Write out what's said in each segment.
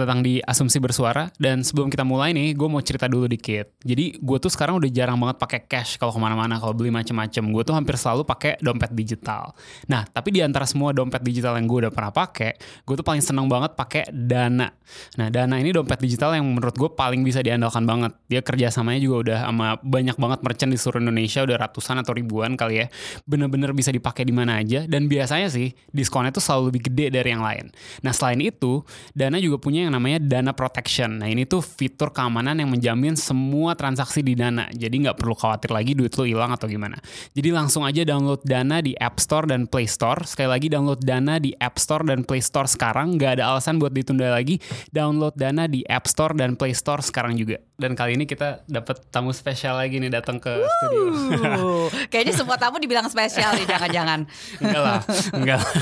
Selamat datang di Asumsi Bersuara dan sebelum kita mulai nih, gue mau cerita dulu dikit. Jadi gue tuh sekarang udah jarang banget pakai cash kalau ke mana-mana, kalau beli macem-macem. Gue tuh hampir selalu pakai dompet digital. Nah, tapi di antara semua dompet digital yang gue udah pernah pakai, gue tuh paling seneng banget pakai Dana. Nah, Dana ini dompet digital yang menurut gue paling bisa diandalkan banget. Dia kerjasamanya juga udah sama banyak banget merchant di seluruh Indonesia, udah ratusan atau ribuan kali ya. Bener-bener bisa dipakai di mana aja dan biasanya sih diskonnya tuh selalu lebih gede dari yang lain. Nah, selain itu, Dana juga punya yang namanya Dana Protection. Nah ini tuh fitur keamanan yang menjamin semua transaksi di Dana. Jadi nggak perlu khawatir lagi duit lo hilang atau gimana. Jadi langsung aja download Dana di App Store dan Play Store. Sekali lagi download Dana di App Store dan Play Store sekarang. Nggak ada alasan buat ditunda lagi. Download Dana di App Store dan Play Store sekarang juga. Dan kali ini kita dapat tamu spesial lagi nih datang ke studio. Uh, kayaknya semua tamu dibilang spesial nih, jangan-jangan. enggak lah, enggak. lah.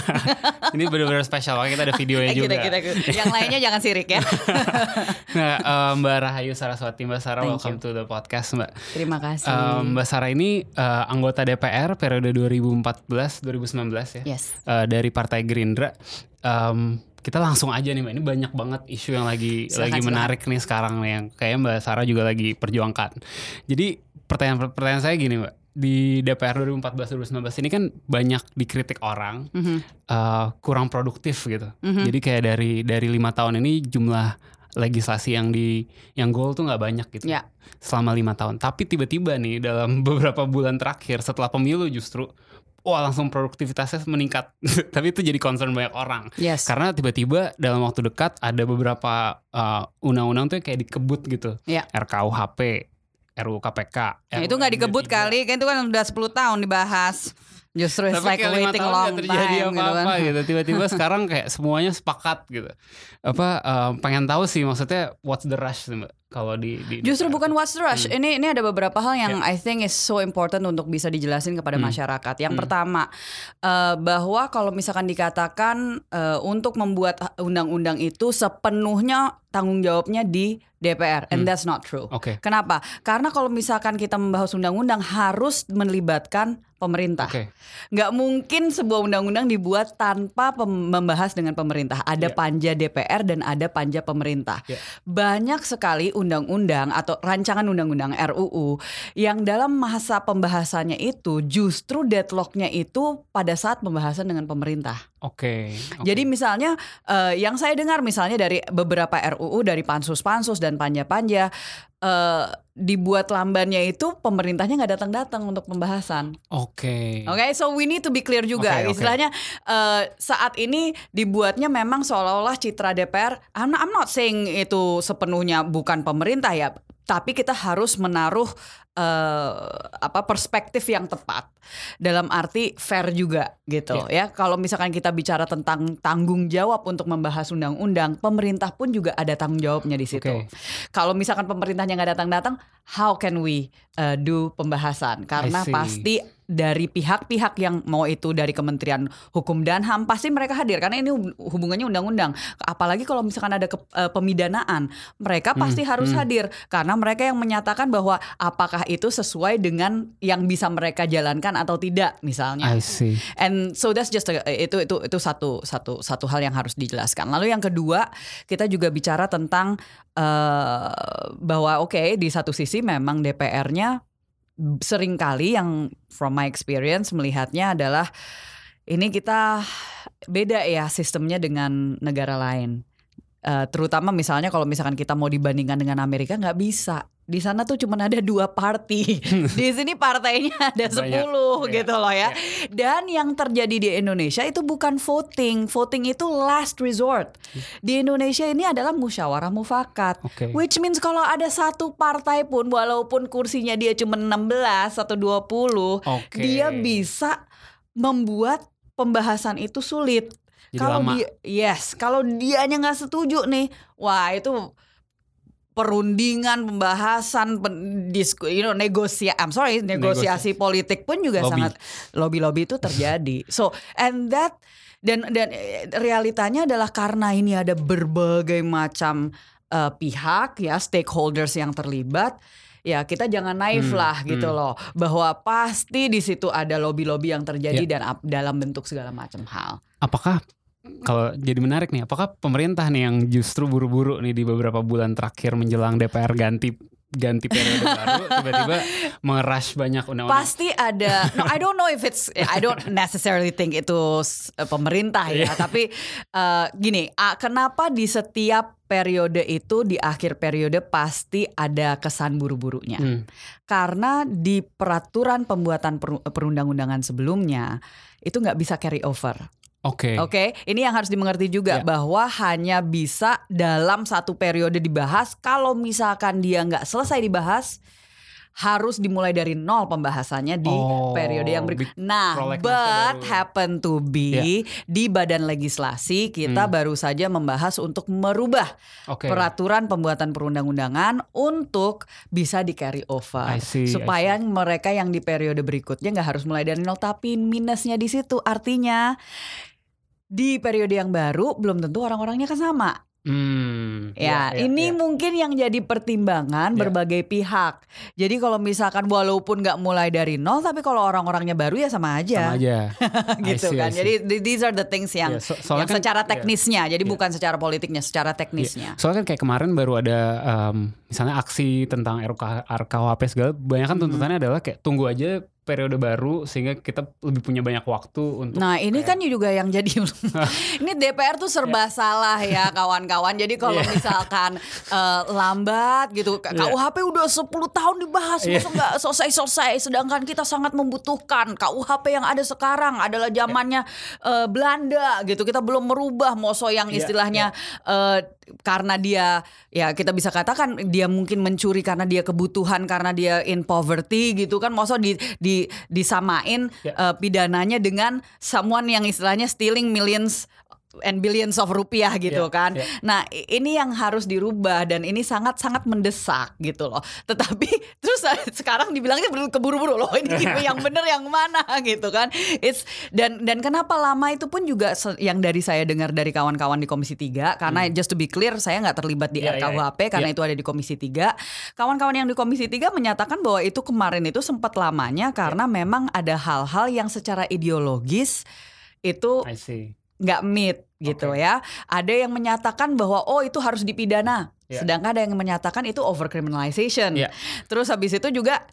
ini benar-benar spesial. Makanya kita ada videonya juga. gitu. Yang lainnya jangan sirik ya. nah, eh, Mbak Rahayu Saraswati, Mbak Sarah, Thank welcome to the podcast, Mbak. Terima kasih. Eh, Mbak Sarah ini eh, anggota DPR periode 2014-2019 ya, yes. Eh, dari Partai Gerindra. Em, kita langsung aja nih Mbak, ini banyak banget isu yang lagi Silakan, lagi menarik nih sekarang nih yang kayak Mbak Sarah juga lagi perjuangkan. Jadi pertanyaan pertanyaan saya gini Mbak, di DPR 2014-2019 ini kan banyak dikritik orang Mhm. eh, kurang produktif gitu. Mhm. Jadi kayak dari dari lima tahun ini jumlah legislasi yang di yang goal tuh nggak banyak gitu. Ya. Selama lima tahun. Tapi tiba-tiba nih dalam beberapa bulan terakhir setelah pemilu justru wah langsung produktivitasnya meningkat. Tapi itu jadi concern banyak orang. Yes. Karena tiba-tiba dalam waktu dekat ada beberapa uh, undang-undang tuh yang kayak dikebut gitu. Ya. RKUHP, RUU KPK. Nah, itu nggak dikebut kali, kan itu kan udah 10 tahun dibahas. Justru it's tapi like waiting tahun long nggak terjadi time gitu apa-apa kan. gitu, Tiba-tiba sekarang kayak semuanya sepakat gitu. Apa eh, pengen tahu sih maksudnya what's the rush sih, Mbak? Kalau di, di Justru bukan what's the rush. Hmm. Ini ini ada beberapa hal yang Ya. I think is so important untuk bisa dijelasin kepada Hmm. masyarakat. Yang Hmm. pertama eh, bahwa kalau misalkan dikatakan eh, untuk membuat undang-undang itu sepenuhnya tanggung jawabnya di DPR, and Hmm. that's not true. Oke. Kenapa? Karena kalau misalkan kita membahas undang-undang harus melibatkan pemerintah. Oke. Nggak mungkin sebuah undang-undang dibuat tanpa membahas dengan pemerintah. Ada Ya. panja DPR dan ada panja pemerintah. Ya. Banyak sekali undang-undang atau rancangan undang-undang RUU yang dalam masa pembahasannya itu justru deadlocknya itu pada saat pembahasan dengan pemerintah. Oke. oke. Jadi misalnya eh, yang saya dengar misalnya dari beberapa RUU dari pansus-pansus dan panja-panja eh, dibuat lambannya itu pemerintahnya nggak datang-datang untuk pembahasan. Oke. Oke, so we need to be clear juga. Oke. Istilahnya eh, saat ini dibuatnya memang seolah-olah citra DPR. I'm not, I'm not saying itu sepenuhnya bukan pemerintah ya, tapi kita harus menaruh eh, apa perspektif yang tepat dalam arti fair juga gitu ya. Kalau misalkan kita bicara tentang tanggung jawab untuk membahas undang-undang, pemerintah pun juga ada tanggung jawabnya di situ. Oke. Kalau misalkan pemerintahnya nggak datang-datang, how can we uh, do pembahasan? Karena pasti dari pihak-pihak yang mau itu dari Kementerian Hukum dan HAM pasti mereka hadir karena ini hub- hubungannya undang-undang. Apalagi kalau misalkan ada ke- uh, pemidanaan, mereka pasti harus hmm. hadir karena mereka yang menyatakan bahwa apakah itu sesuai dengan yang bisa mereka jalankan atau tidak misalnya. I see. And so that's just a- itu itu itu satu satu satu hal yang harus dijelaskan. Lalu yang kedua, kita juga bicara tentang eh, bahwa oke di satu sisi memang DPR-nya sering kali yang from my experience melihatnya adalah ini kita beda ya sistemnya dengan negara lain. Eh, terutama misalnya kalau misalkan kita mau dibandingkan dengan Amerika nggak bisa. Di sana tuh cuma ada dua party. Di sini partainya ada sepuluh Iya, gitu loh ya. Dan yang terjadi di Indonesia itu bukan voting. Voting itu last resort. Di Indonesia ini adalah musyawarah mufakat. Oke. Which means kalau ada satu partai pun walaupun kursinya dia cuma 16 atau 20, Oke. dia bisa membuat pembahasan itu sulit. Jadi kalau lama. dia yes, kalau dianya nggak setuju nih, wah itu perundingan, pembahasan, pen, disku, you know, negosia, I'm sorry, negosiasi politik pun juga Lobby. sangat lobby-lobby itu terjadi. So and that dan dan eh, realitanya adalah karena ini ada berbagai macam eh, pihak ya stakeholders yang terlibat. Ya kita jangan naif Hmm, lah gitu hmm. loh bahwa pasti di situ ada lobby-lobby yang terjadi Ya. dan ap- dalam bentuk segala macam hal. Apakah kalau jadi menarik nih, apakah pemerintah nih yang justru buru-buru nih di beberapa bulan terakhir menjelang DPR ganti ganti periode baru tiba-tiba mengeras banyak undang-undang. Pasti ada. No, I don't know if it's. I don't necessarily think itu eh, pemerintah ya. Iya. Tapi eh, gini, ah, kenapa di setiap periode itu di akhir periode pasti ada kesan buru-burunya? Hmm. Karena di peraturan pembuatan per- perundang-undangan sebelumnya itu nggak bisa carry over. Oke. Oke, ini yang harus dimengerti juga Ya. bahwa hanya bisa dalam satu periode dibahas. Kalau misalkan dia nggak selesai dibahas, harus dimulai dari nol pembahasannya di Oh, periode yang berikutnya. Nah, but happen to be di badan legislasi kita Hmm. baru saja membahas untuk merubah Oke. peraturan pembuatan perundang-undangan untuk bisa di carry over I see, I supaya mereka yang di periode berikutnya nggak harus mulai dari nol tapi minusnya di situ artinya di periode yang baru belum tentu orang-orangnya kan sama Hmm. ya, ya, ini ya. mungkin yang jadi pertimbangan Ya. berbagai pihak jadi kalau misalkan walaupun nggak mulai dari nol tapi kalau orang-orangnya baru ya sama aja, sama aja. gitu see, kan jadi th- these are the things yang, Ya, so- yang kan- secara ya. teknisnya jadi Ya. bukan secara politiknya secara teknisnya Soalnya kan kayak kemarin baru ada em, misalnya aksi tentang RK, RKUHP segala, banyak kan Mm-hmm. tuntutannya adalah kayak tunggu aja periode baru sehingga kita lebih punya banyak waktu untuk Nah ini kan juga yang jadi ini DPR tuh serba salah ya kawan-kawan. Jadi kalau Iya. misalkan eh, lambat gitu, Iya. KUHP udah 10 tahun dibahas, Iya. masa nggak selesai-selesai. Sedangkan kita sangat membutuhkan KUHP yang ada sekarang adalah zamannya eh, Belanda gitu. Kita belum merubah moso yang Iya, istilahnya eh, karena dia ya kita bisa katakan dia mungkin mencuri karena dia kebutuhan karena dia in poverty gitu kan moso di di disamain Ya. eh, pidananya dengan someone yang istilahnya stealing millions and billions of rupiah gitu Ya, kan. ya. Nah, ini yang harus dirubah dan ini sangat-sangat mendesak gitu loh. Tetapi terus sekarang dibilangnya keburu-buru loh ini yang bener yang mana gitu kan. It's dan dan kenapa lama itu pun juga yang dari saya dengar dari kawan-kawan di Komisi 3 karena just to be clear saya nggak terlibat di Hmm. Ya. RKUHP karena Ya. itu ada di Komisi 3. Kawan-kawan yang di Komisi 3 menyatakan bahwa itu kemarin itu sempat lamanya karena Ya. memang ada hal-hal yang secara ideologis itu I see. nggak meet gitu Oke. ya. Ada yang menyatakan bahwa oh itu harus dipidana. Ya. Sedangkan ada yang menyatakan itu overcriminalization. Ya. Terus habis itu juga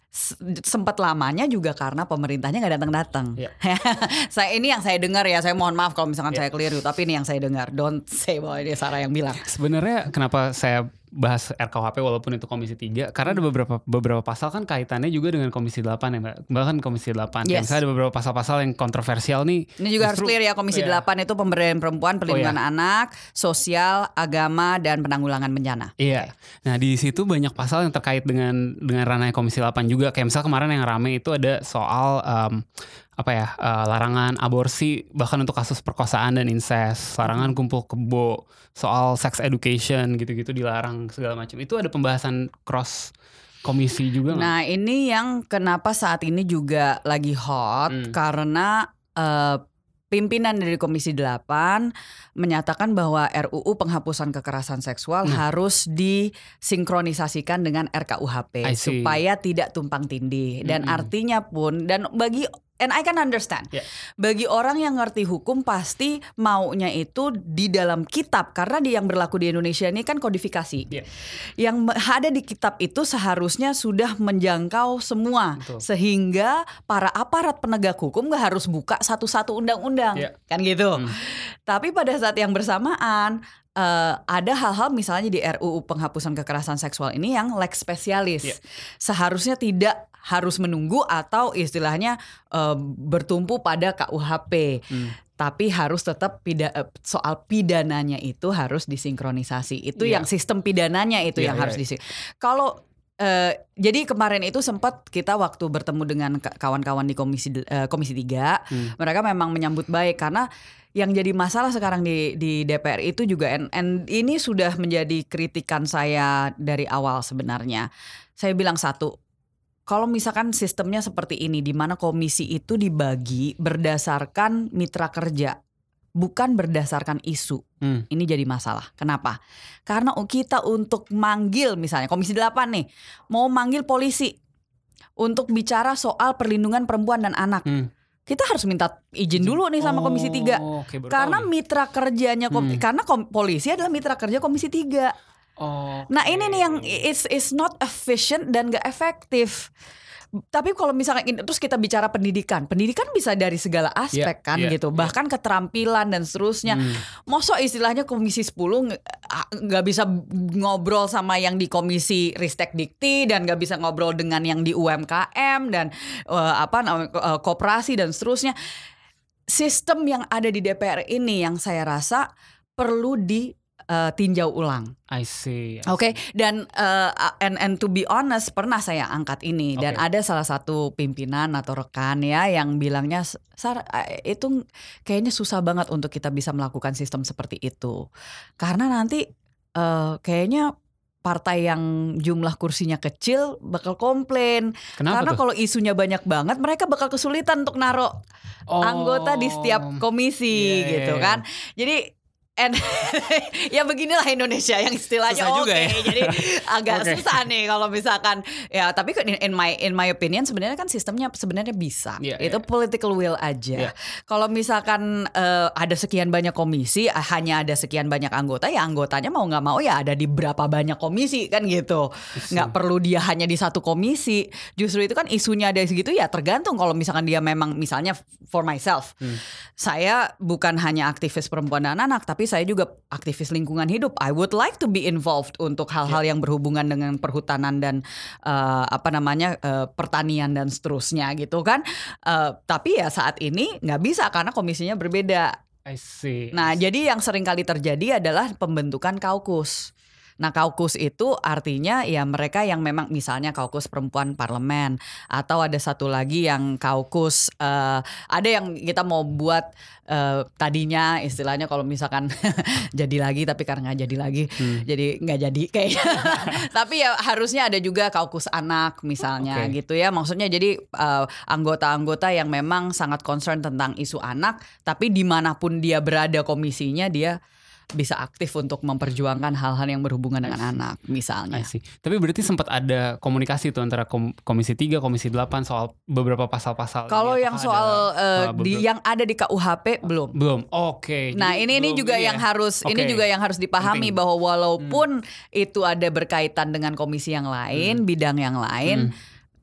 sempat lamanya juga karena pemerintahnya nggak datang-datang. Ya. saya ini yang saya dengar ya. Saya mohon maaf kalau misalkan Ya. saya keliru, tapi ini yang saya dengar. Don't say bahwa ini Sarah yang bilang. Sebenarnya kenapa saya bahas RKUHP walaupun itu Komisi 3 karena ada Hmm. beberapa beberapa pasal kan kaitannya juga dengan Komisi 8 ya Mbak. Bahkan Komisi 8. Kayak Yes. misalnya ada beberapa pasal-pasal yang kontroversial nih. Ini juga harus clear ya Komisi Iya. 8 itu pemberdayaan perempuan, perlindungan Oh, anak, sosial, agama dan penanggulangan bencana. Iya. Nah, di situ banyak pasal yang terkait dengan dengan ranah Komisi 8 juga. Kayak misal kemarin yang rame itu ada soal em, apa ya? eh, larangan aborsi bahkan untuk kasus perkosaan dan incest, larangan kumpul kebo, soal sex education gitu-gitu dilarang segala macam. Itu ada pembahasan cross komisi juga nggak? Nah, ini yang kenapa saat ini juga lagi hot Hmm. karena eh, pimpinan dari Komisi 8 menyatakan bahwa RUU penghapusan kekerasan seksual Nah. harus disinkronisasikan dengan RKUHP supaya tidak tumpang tindih. Dan artinya pun dan bagi and I can understand. Ya. Bagi orang yang ngerti hukum pasti maunya itu di dalam kitab karena di yang berlaku di Indonesia ini kan kodifikasi. Ya. Yang ada di kitab itu seharusnya sudah menjangkau semua Betul. sehingga para aparat penegak hukum nggak harus buka satu-satu undang-undang Ya. kan gitu. Hmm. Tapi pada saat yang bersamaan eh, ada hal-hal misalnya di RUU penghapusan kekerasan seksual ini yang lex spesialis. Ya. Seharusnya tidak harus menunggu atau istilahnya eh, bertumpu pada KUHP. Hmm. Tapi harus tetap pida, eh, soal pidananya itu harus disinkronisasi. Itu Iya. yang sistem pidananya itu Iya, yang iya, harus disi. Kalau eh, jadi kemarin itu sempat kita waktu bertemu dengan ka- kawan-kawan di komisi eh, komisi 3 Hmm. mereka memang menyambut baik karena yang jadi masalah sekarang di di DPR itu juga and, and ini sudah menjadi kritikan saya dari awal sebenarnya. Saya bilang satu, kalau misalkan sistemnya seperti ini di mana komisi itu dibagi berdasarkan mitra kerja bukan berdasarkan isu. Hmm. Ini jadi masalah. Kenapa? Karena kita untuk manggil misalnya Komisi 8 nih mau manggil polisi untuk bicara soal perlindungan perempuan dan anak. Hmm. Kita harus minta izin dulu nih sama Komisi 3. Oh, oke, baru Karena mitra kerjanya kom- Hmm. karena kom- polisi adalah mitra kerja Komisi 3. Oh, Nah, ini nih yang it's is not efficient dan gak efektif. Tapi kalau misalnya terus kita bicara pendidikan, pendidikan bisa dari segala aspek Iya, kan iya, gitu, iya. bahkan keterampilan dan seterusnya. Hmm. Mosok istilahnya komisi 10 nge- ah, nggak bisa ngobrol sama yang di komisi Ristek Dikti dan nggak bisa ngobrol dengan yang di UMKM dan eh, apa eh, koperasi dan seterusnya. Sistem yang ada di DPR ini yang saya rasa perlu ditinjau ulang. I see. Oke, dan uh, and and to be honest pernah saya angkat ini dan Oke. ada salah satu pimpinan atau rekan ya yang bilangnya Sar eh, itu kayaknya susah banget untuk kita bisa melakukan sistem seperti itu. Karena nanti uh, kayaknya partai yang jumlah kursinya kecil bakal komplain Kenapa karena kalau isunya banyak banget mereka bakal kesulitan untuk naruh Oh. anggota di setiap komisi Iya, iya, gitu iya. kan. Jadi and ya beginilah Indonesia yang istilahnya oke juga ya. jadi agak Oke. susah nih kalau misalkan ya tapi in, my in my opinion sebenarnya kan sistemnya sebenarnya bisa Iya, itu iya. political will aja Iya. kalau misalkan eh, ada sekian banyak komisi ah, hanya ada sekian banyak anggota ya anggotanya mau nggak mau ya ada di berapa banyak komisi kan gitu nggak perlu dia hanya di satu komisi justru itu kan isunya ada segitu ya tergantung kalau misalkan dia memang misalnya for myself Hmm. saya bukan hanya aktivis perempuan dan anak tapi saya juga aktivis lingkungan hidup I would like to be involved untuk hal-hal Ya. yang berhubungan dengan perhutanan dan eh, apa namanya eh, pertanian dan seterusnya gitu kan Eh, tapi ya saat ini nggak bisa karena komisinya berbeda I see. Nah, jadi yang sering kali terjadi adalah pembentukan kaukus. Nah, kaukus itu artinya ya mereka yang memang misalnya kaukus perempuan parlemen atau ada satu lagi yang kaukus eh, ada yang kita mau buat eh, tadinya istilahnya kalau misalkan jadi lagi tapi karena nggak jadi lagi Hmm. jadi nggak jadi kayaknya. tapi ya harusnya ada juga kaukus anak misalnya Oke. gitu ya. Maksudnya jadi eh, anggota-anggota yang memang sangat concern tentang isu anak, tapi di mana pun dia berada komisinya dia bisa aktif untuk memperjuangkan hal-hal yang berhubungan dengan anak misalnya. Tapi berarti sempat ada komunikasi tuh antara kom- Komisi 3, Komisi 8 soal beberapa pasal-pasal. Kalau ini. yang soal ada, eh, uh, di yang ada di KUHP belum. belum. Oke. Nah jadi ini ini juga ini yang ya. harus ini Oke. juga yang harus dipahami Penting. Hmm. bahwa walaupun itu ada berkaitan dengan komisi yang lain, Hmm. bidang yang lain,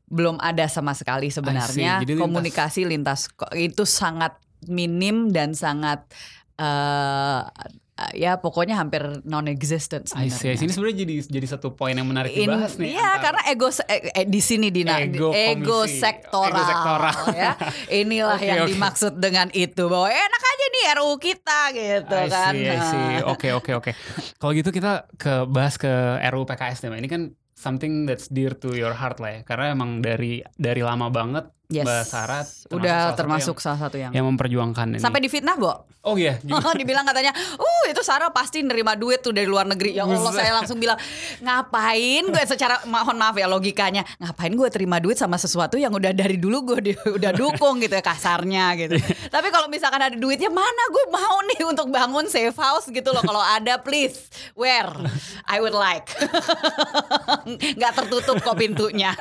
belum ada sama sekali sebenarnya lintas- komunikasi lintas itu sangat minim dan sangat eh ya pokoknya hampir non-existent I see. sebenarnya. Ini sebenarnya jadi jadi satu poin yang menarik In- dibahas nih. Iya, karena ego eh, eh, di sini Dina, Ego ego, komisi. sektoral, Ego sektoral. ya. Inilah Oke, yang oke. dimaksud dengan itu bahwa enak aja nih RUU kita gitu I kan. see. Nah. Oke, oke, oke. Kalau gitu kita ke bahas ke RUU PKS Mbak. Ini kan something that's dear to your heart lah ya. Karena emang dari dari lama banget Yes. Mbak Sarah termasuk Udah salah satu termasuk yang, salah satu yang, yang memperjuangkan ini. sampai difitnah, Bo. Oh iya, gimana? Dibilang katanya, "Uh, itu Sarah pasti nerima duit tuh dari luar negeri." Ya Allah, saya langsung bilang, "Ngapain gue secara mohon maaf ya logikanya, ngapain gue terima duit sama sesuatu yang udah dari dulu gue di- udah dukung gitu ya kasarnya gitu." Tapi kalau misalkan ada duitnya, mana gue mau nih untuk bangun safe house gitu loh. Kalau ada please, where? I would like. Nggak tertutup kok pintunya.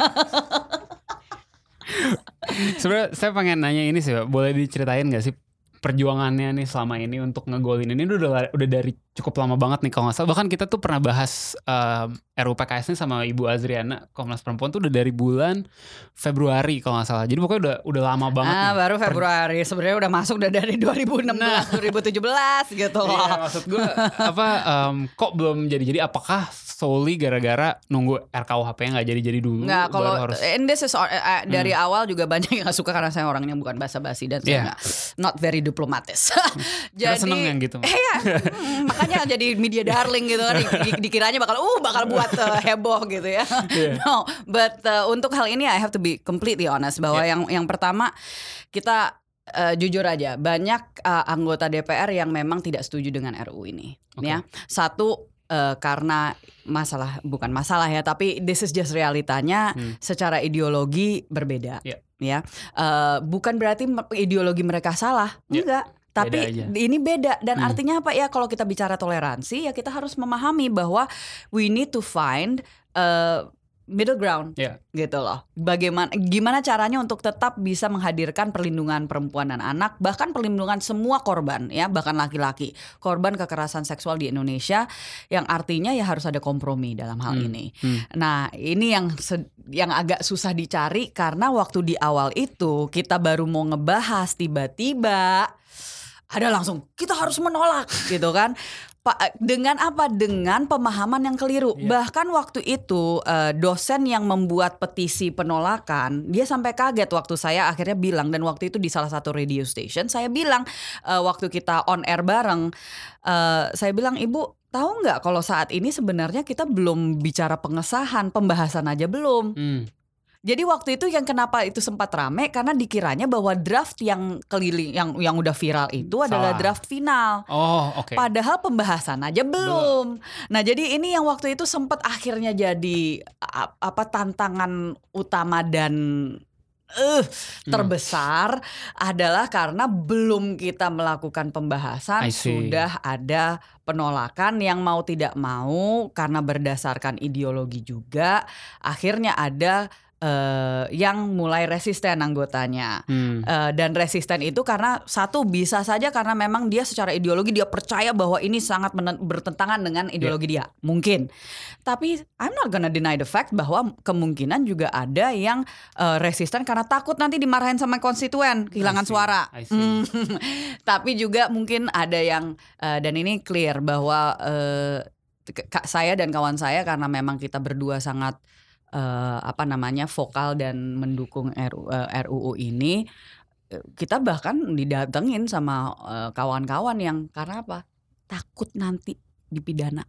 Sebenarnya saya pengen nanya ini sih, boleh diceritain gak sih perjuangannya nih selama ini untuk ngegolin ini udah udah dari cukup lama banget nih kalau nggak salah. Bahkan kita tuh pernah bahas um, RUU PKS ini sama Ibu Azriana Komnas Perempuan tuh udah dari bulan Februari kalau nggak salah. Jadi pokoknya udah udah lama banget. Ah, nih. baru Februari. Sebenarnya udah masuk udah dari 2016, 2017 gitu. Iya, maksud gue apa um, kok belum jadi jadi apakah solely gara-gara nunggu RKUHP nggak jadi jadi dulu Nggak, kalau harus Hmm. and this is uh, uh, dari awal juga banyak yang gak suka karena saya orangnya bukan basa-basi dan saya Iya. nggak not very diplomatis. Kita seneng yang gitu. Iya, makanya jadi media darling gitu kan Di- di- dikiranya bakal uh bakal buat uh, heboh gitu ya. Iya. No, but uh, untuk hal ini I have to be completely honest bahwa Iya. yang yang pertama kita eh, jujur aja banyak eh, anggota DPR yang memang tidak setuju dengan RU ini Oke. ya satu eh, karena masalah bukan masalah ya tapi this is just realitanya Hmm. secara ideologi berbeda Ya. ya Eh, bukan berarti ideologi mereka salah Ya. enggak tapi aja. ini beda dan Hmm. artinya apa ya kalau kita bicara toleransi ya kita harus memahami bahwa we need to find eh, middle ground Ya. gitu loh. Bagaimana gimana caranya untuk tetap bisa menghadirkan perlindungan perempuan dan anak bahkan perlindungan semua korban ya bahkan laki-laki korban kekerasan seksual di Indonesia yang artinya ya harus ada kompromi dalam hal Hmm. ini. Hmm. Nah, ini yang yang agak susah dicari karena waktu di awal itu kita baru mau ngebahas tiba-tiba ada langsung kita harus menolak gitu kan. Pak dengan apa? Dengan pemahaman yang keliru. Iya. Bahkan waktu itu eh, dosen yang membuat petisi penolakan, dia sampai kaget waktu saya akhirnya bilang dan waktu itu di salah satu radio station saya bilang eh, waktu kita on air bareng, eh, saya bilang ibu tahu nggak kalau saat ini sebenarnya kita belum bicara pengesahan, pembahasan aja belum. Hmm. Jadi waktu itu yang kenapa itu sempat rame karena dikiranya bahwa draft yang keliling yang yang udah viral itu adalah Salah. draft final. Oh, oke. Padahal pembahasan aja belum. Nah, jadi ini yang waktu itu sempat akhirnya jadi apa tantangan utama dan Hmm. terbesar adalah karena belum kita melakukan pembahasan sudah ada penolakan yang mau tidak mau karena berdasarkan ideologi juga akhirnya ada eh, yang mulai resisten anggotanya. Hmm. Eh, dan resisten itu karena satu bisa saja karena memang dia secara ideologi dia percaya bahwa ini sangat bertentangan dengan ideologi dia mungkin tapi I'm not gonna deny the fact bahwa kemungkinan juga ada yang eh, resisten karena takut nanti dimarahin sama konstituen kehilangan I see, suara I see. Hmm. tapi juga mungkin ada yang eh, dan ini clear bahwa kak saya dan kawan saya karena memang kita berdua sangat eh, apa namanya vokal dan mendukung RU, eh, RUU ini eh, kita bahkan didatengin sama kawan-kawan yang karena apa? Takut nanti dipidana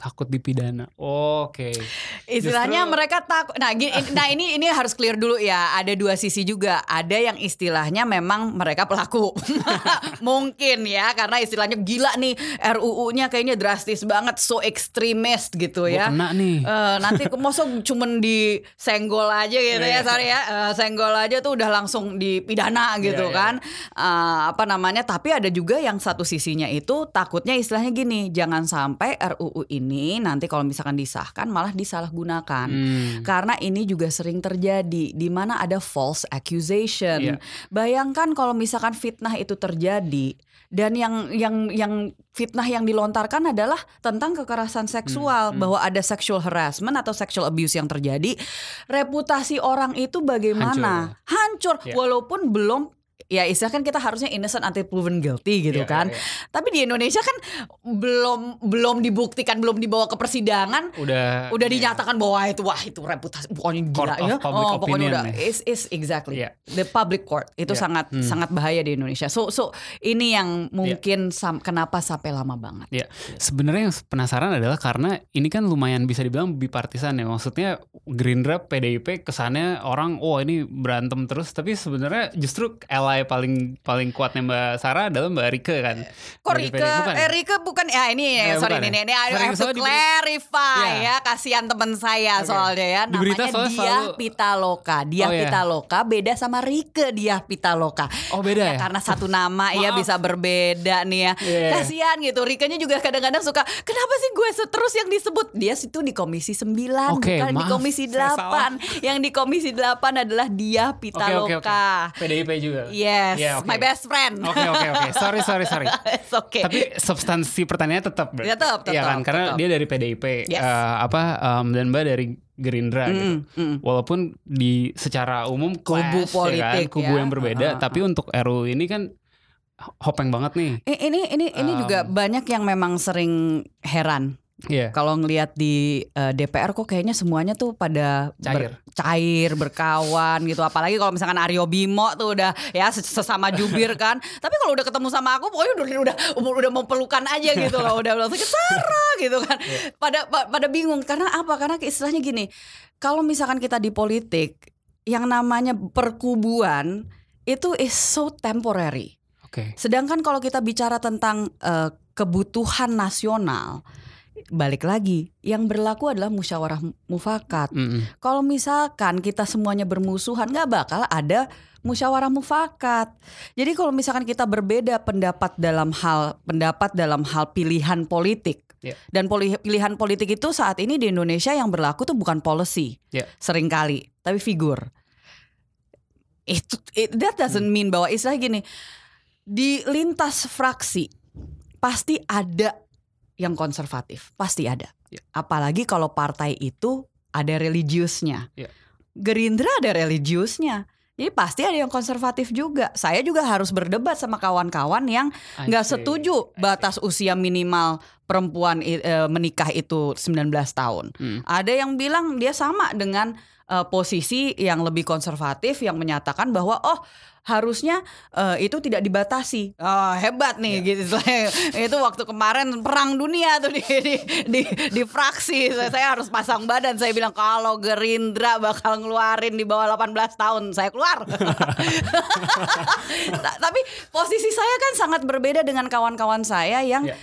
Takut dipidana. Oke. istilahnya Justru- mereka takut nah gini, nah ini ini harus clear dulu ya ada dua sisi juga ada yang istilahnya memang mereka pelaku mungkin ya karena istilahnya gila nih RUU-nya kayaknya drastis banget so ekstremis gitu Gua ya kena nih. Eh, nanti mosok cuman disenggol aja gitu ya Iya. sorry ya Eh, senggol aja tuh udah langsung dipidana gitu Iya, iya. kan Eh, apa namanya tapi ada juga yang satu sisinya itu takutnya istilahnya gini jangan sampai RUU ini nanti kalau misalkan disahkan malah disalahgunakan Hmm. karena ini juga sering terjadi di mana ada false accusation. Iya. Bayangkan kalau misalkan fitnah itu terjadi dan yang yang yang fitnah yang dilontarkan adalah tentang kekerasan seksual Hmm, hmm. bahwa ada sexual harassment atau sexual abuse yang terjadi, reputasi orang itu bagaimana? Hancur, Iya. walaupun belum ya istilah kan kita harusnya innocent until proven guilty gitu Iya, kan. iya, iya. Tapi di Indonesia kan belum belum dibuktikan, belum dibawa ke persidangan Udah. udah iya. dinyatakan bahwa itu wah itu reputasi pokoknya gila ya. oh, pokoknya udah is is exactly Iya. the public court itu Iya. sangat Hmm. sangat bahaya di Indonesia. So so ini yang mungkin sam- kenapa sampai lama banget. Ya, sebenarnya yang penasaran adalah karena ini kan lumayan bisa dibilang bipartisan ya. Maksudnya Gerindra, PDIP kesannya orang, oh ini berantem terus, tapi sebenarnya justru ally paling paling kuatnya Mbak Sarah adalah Mbak Rike kan. Kok Rike, bukan ya? eh Rike bukan ya ini Eh, sorry bukan ini ya? ini I have to di clarify Iya. ya kasihan teman saya Oke. soalnya ya Di berita namanya soalnya Diah selalu- Pitaloka. Diah Oh, iya. Pitaloka beda sama Rike Diah Pitaloka. Oh beda ya? karena satu nama ya bisa berbeda nih ya. Iya. Kasihan gitu. Rikanya juga kadang-kadang suka kenapa sih gue terus yang disebut? Dia situ di komisi 9 Oke, bukan di maaf, komisi saya 8. Yang di komisi 8 adalah Diah Oke Pitaloka. oke oke. PDIP juga. Yes, Iya, oke. my best friend. Oke oke oke. Sorry sorry sorry. It's okay. Tapi substansi pertanyaannya tetap. berarti. Tetap, Iya tetap, kan? Karena tetap. dia dari PDIP. Yes. eh, apa em, dan Mbak dari Gerindra gitu. Mm, mm. Walaupun di secara umum Kubu clash, ya politik kan? kubu ya. yang berbeda, Uh, uh, tapi untuk RU ini kan hopeng banget nih. Ini ini ini juga Um, banyak yang memang sering heran Iya. kalau ngelihat di eh, DPR kok kayaknya semuanya tuh pada Cair. cair berkawan gitu apalagi kalau misalkan Aryo Bimo tuh udah ya ses- sesama jubir kan tapi kalau udah ketemu sama aku pokoknya udah udah udah, mau pelukan aja gitu loh udah langsung Sarah gitu kan Iya. pada pa- pada bingung karena apa karena istilahnya gini kalau misalkan kita di politik yang namanya perkubuan itu is so temporary. Oke. Sedangkan kalau kita bicara tentang eh, kebutuhan nasional, balik lagi yang berlaku adalah musyawarah mufakat. Mm-mm. Kalau misalkan kita semuanya bermusuhan, nggak bakal ada musyawarah mufakat. Jadi kalau misalkan kita berbeda pendapat dalam hal pendapat dalam hal pilihan politik. Ya. Dan poli- pilihan politik itu saat ini di Indonesia yang berlaku tuh bukan policy, Ya. sering kali, tapi figur. Itu it- that doesn't Hmm. mean bahwa istilah gini di lintas fraksi pasti ada yang konservatif, pasti ada. Ya. Apalagi kalau partai itu ada religiusnya. Ya. Gerindra ada religiusnya. Jadi pasti ada yang konservatif juga. Saya juga harus berdebat sama kawan-kawan yang nggak setuju batas usia minimal perempuan eh, menikah itu 19 tahun. Hmm. Ada yang bilang dia sama dengan eh, posisi yang lebih konservatif yang menyatakan bahwa oh harusnya eh, itu tidak dibatasi. Oh, hebat nih gitu. itu waktu kemarin perang dunia tuh di di di, di fraksi. Saya, saya harus pasang badan. Saya bilang kalau Gerindra bakal ngeluarin di bawah 18 tahun, saya keluar. Ta- Tapi posisi saya kan sangat berbeda dengan kawan-kawan saya yang Ya.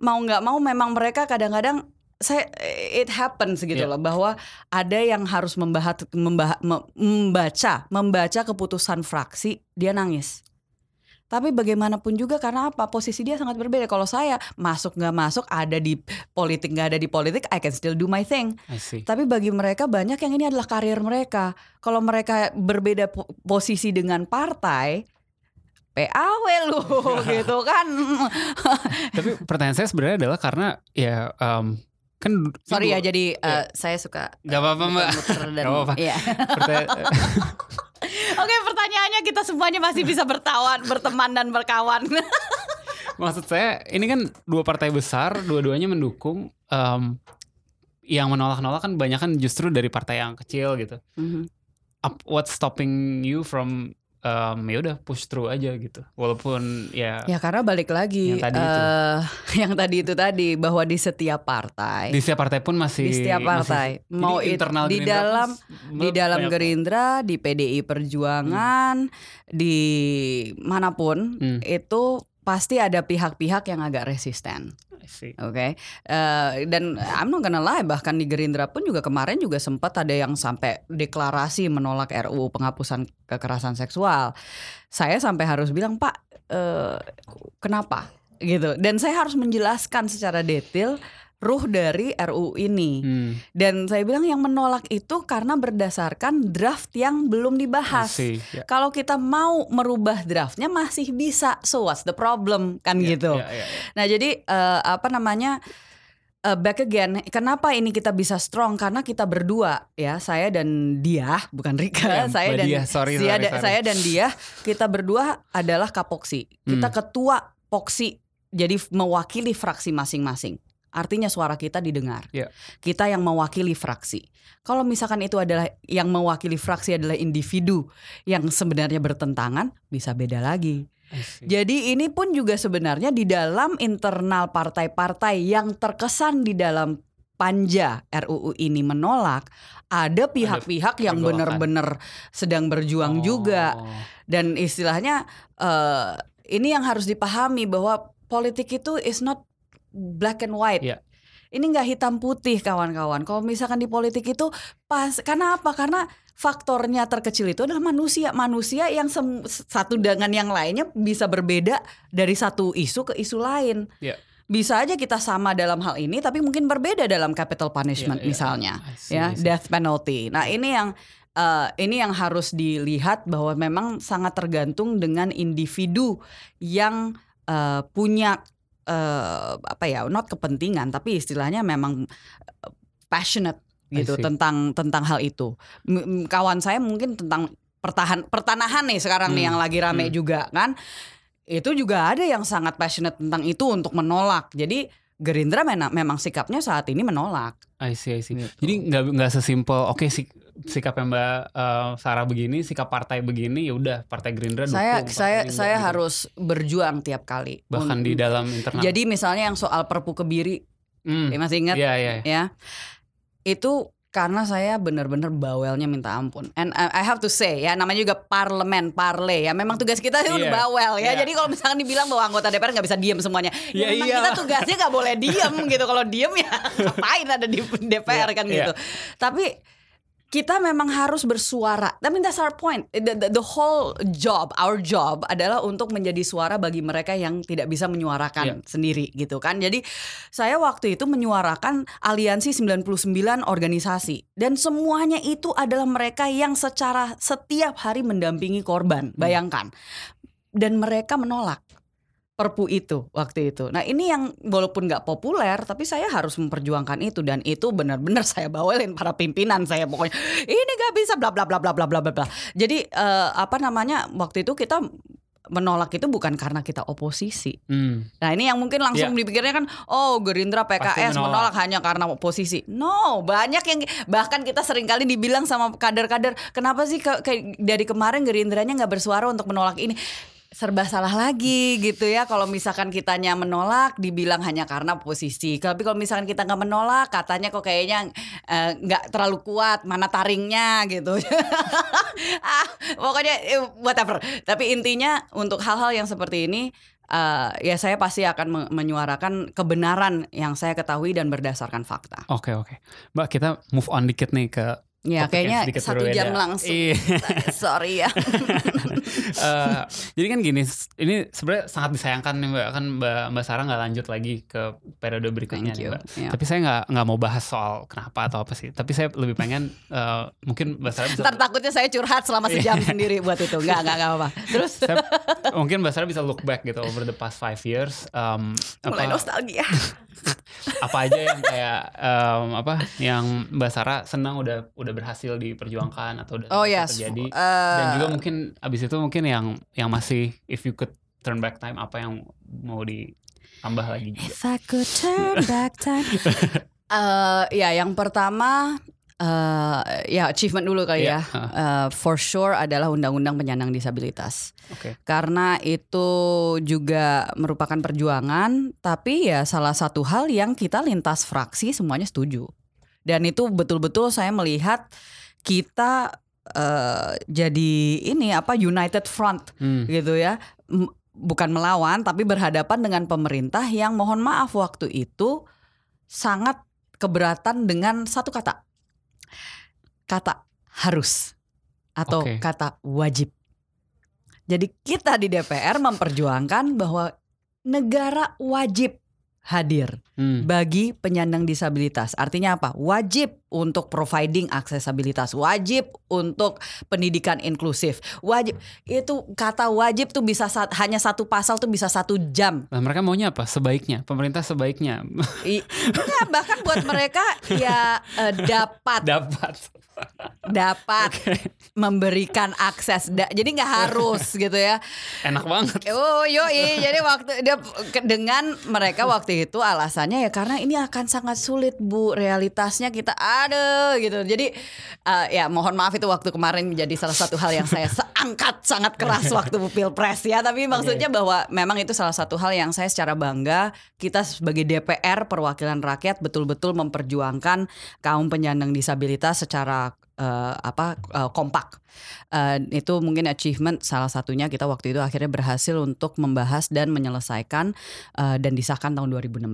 Mau nggak mau memang mereka kadang-kadang saya it happens gitu Ya. loh bahwa ada yang harus membahas membah- me- membaca membaca keputusan fraksi dia nangis. Tapi bagaimanapun juga karena apa posisi dia sangat berbeda. Kalau saya masuk nggak masuk ada di politik nggak ada di politik, I can still do my thing. Tapi bagi mereka banyak yang ini adalah karir mereka. Kalau mereka berbeda po- posisi dengan partai, PAW lu gitu kan. Tapi pertanyaan saya sebenarnya adalah karena ya em, kan Sorry ya jadi Iya. eh, saya suka Gak apa-apa mbak. muter-muter dan Gak apa-apa. iya. Pertanya- Oke, pertanyaannya kita semuanya masih bisa bertawan, berteman dan berkawan. Maksud saya ini kan dua partai besar, dua-duanya mendukung. em, yang menolak-nolak kan banyak kan justru dari partai yang kecil gitu. Up, what's stopping you from em, ya udah push through aja gitu. Walaupun ya, Ya karena balik lagi Yang tadi itu. eh, yang tadi itu tadi bahwa di setiap partai di setiap partai pun masih di setiap masih- partai jadi mau it- internal di Gerindra dalam di dalam Gerindra, di PDI Perjuangan, di mana pun Hmm. itu pasti ada pihak-pihak yang agak resisten. I see. Oke, Eh, dan I'm not gonna lie, bahkan di Gerindra pun juga kemarin juga sempat ada yang sampai deklarasi menolak RUU penghapusan kekerasan seksual. Saya sampai harus bilang Pak, eh, kenapa? Gitu. Dan saya harus menjelaskan secara detail ruh dari RUU ini. Hmm, Dan saya bilang yang menolak itu karena berdasarkan draft yang belum dibahas. see. Ya. Kalau kita mau merubah draftnya masih bisa. So what's the problem kan Ya, gitu. ya, ya. Nah jadi eh, apa namanya eh, back again. Kenapa ini kita bisa strong? Karena kita berdua ya, saya dan dia, bukan Rika, Ya, saya dan Diah, sorry, saya, sorry, da- sorry. saya dan dia, kita berdua adalah kapoksi. Kita Hmm. ketua poksi, jadi mewakili fraksi masing-masing. Artinya suara kita didengar. Ya. Kita yang mewakili fraksi. Kalau misalkan itu adalah yang mewakili fraksi adalah individu yang sebenarnya bertentangan, bisa beda lagi. Jadi ini pun juga sebenarnya di dalam internal partai-partai yang terkesan di dalam panja RUU ini menolak, ada pihak-pihak yang benar-benar sedang berjuang Oh. juga dan istilahnya eh, ini yang harus dipahami bahwa politik itu is not black and white. Iya. Ini nggak hitam putih kawan-kawan. Kalau misalkan di politik itu pas karena apa? Karena faktornya terkecil itu adalah manusia. Manusia yang sem- satu dengan yang lainnya bisa berbeda dari satu isu ke isu lain. Iya. Bisa aja kita sama dalam hal ini tapi mungkin berbeda dalam capital punishment Iya, iya. misalnya see, ya death penalty. Nah ini yang eh, ini yang harus dilihat bahwa memang sangat tergantung dengan individu yang eh, punya eh, apa ya not kepentingan tapi istilahnya memang eh, passionate gitu tentang tentang hal itu. M- kawan saya mungkin tentang pertahan pertanahan nih sekarang nih Hmm, yang lagi rame hmm. juga kan. Itu juga ada yang sangat passionate tentang itu untuk menolak. Jadi Gerindra memang sikapnya saat ini menolak. I see, I see. Gitu. Jadi nggak nggak sesimpel oke sik, sikapnya Mbak eh, Sarah begini, sikap partai begini, ya udah partai Gerindra dukung. saya saya Gerindra saya gitu. harus berjuang tiap kali. bahkan di Un- dalam internal. Jadi misalnya yang soal Perpu Kebiri, Hmm, ya masih ingat Iya, iya. ya. Itu karena saya benar-benar bawelnya minta ampun. And I have to say ya namanya juga parlemen, parle ya. Memang tugas kita itu udah Iya. bawel ya. Iya. Jadi kalau misalkan dibilang bahwa anggota DPR nggak bisa diem semuanya, ya, Ya memang iyalah. kita tugasnya nggak boleh diem gitu. Kalau diem ya ngapain ada di DPR Iya, kan iya. gitu. Tapi kita memang harus bersuara. I mean that's our point. The, the, the whole job, our job adalah untuk menjadi suara bagi mereka yang tidak bisa menyuarakan Iya. sendiri gitu kan. Jadi saya waktu itu menyuarakan aliansi 99 organisasi dan semuanya itu adalah mereka yang secara setiap hari mendampingi korban. Bayangkan. Dan mereka menolak perpu itu waktu itu. Nah ini yang walaupun nggak populer, tapi saya harus memperjuangkan itu dan itu benar-benar saya bawelin para pimpinan saya pokoknya ini nggak bisa bla bla bla bla bla bla bla. Jadi eh, apa namanya waktu itu kita menolak itu bukan karena kita oposisi. Hmm. Nah ini yang mungkin langsung dipikirnya kan, oh Gerindra PKS menolak. menolak. hanya karena oposisi. No, banyak yang bahkan kita sering kali dibilang sama kader-kader, kenapa sih ke, kayak dari kemarin Gerindranya nggak bersuara untuk menolak ini? Serba salah lagi gitu ya. Kalau misalkan kitanya menolak dibilang hanya karena posisi. Tapi kalau misalkan kita nggak menolak katanya kok kayaknya eh, nggak terlalu kuat mana taringnya gitu. Ah pokoknya eh, whatever. Tapi intinya untuk hal-hal yang seperti ini eh, ya saya pasti akan me- menyuarakan kebenaran yang saya ketahui dan berdasarkan fakta. Oke oke. Mbak kita move on dikit nih ke ya kayaknya satu berbeda. jam langsung Iya. sorry ya Eh, jadi kan gini, ini sebenarnya sangat disayangkan nih mbak kan mbak mbak Sarah nggak lanjut lagi ke periode berikutnya nih mbak. Iya. Tapi saya nggak nggak mau bahas soal kenapa atau apa sih. Tapi saya lebih pengen eh, mungkin mbak Sarah bisa Ntar takutnya saya curhat selama sejam sendiri buat itu. Enggak, enggak, enggak apa-apa. Terus saya- mungkin mbak Sarah bisa look back gitu over the past five years. um, mulai apa, nostalgia. apa aja yang kayak um, apa yang mbak Sarah senang udah udah berhasil diperjuangkan atau udah Oh udah yes. terjadi. Eh, Dan juga mungkin abis itu mungkin yang yang masih if you could turn back time apa yang mau ditambah lagi juga. If I could turn back time. Eh, ya, yang pertama eh ya achievement dulu kali Iya, ya. Eh, for sure adalah undang-undang penyandang disabilitas. Oke. Karena itu juga merupakan perjuangan, tapi ya salah satu hal yang kita lintas fraksi semuanya setuju. Dan itu betul-betul saya melihat kita eh, jadi ini apa United Front Hmm. gitu ya M- bukan melawan tapi berhadapan dengan pemerintah yang mohon maaf waktu itu sangat keberatan dengan satu kata kata harus atau Oke. kata wajib jadi kita di DPR memperjuangkan bahwa negara wajib hadir Hmm. bagi penyandang disabilitas. Artinya apa? Wajib untuk providing aksesabilitas, wajib untuk pendidikan inklusif, wajib. Itu kata wajib tuh bisa sat- hanya satu pasal tuh bisa satu jam. Nah, mereka maunya apa? Sebaiknya pemerintah sebaiknya I- ya, bahkan buat mereka ya eh, dapat dapat. Dapat memberikan akses. Da- jadi nggak harus gitu ya. Enak banget. Oh yoi jadi waktu dia dengan mereka waktu itu alasannya ya karena ini akan sangat sulit bu realitasnya kita ada gitu jadi eh, ya mohon maaf itu waktu kemarin menjadi salah satu hal yang saya seangkat sangat keras waktu pilpres ya tapi maksudnya bahwa memang itu salah satu hal yang saya secara bangga kita sebagai DPR perwakilan rakyat betul-betul memperjuangkan kaum penyandang disabilitas secara eh, apa eh, kompak Eh, itu mungkin achievement salah satunya kita waktu itu akhirnya berhasil untuk membahas dan menyelesaikan eh, dan disahkan tahun 2016.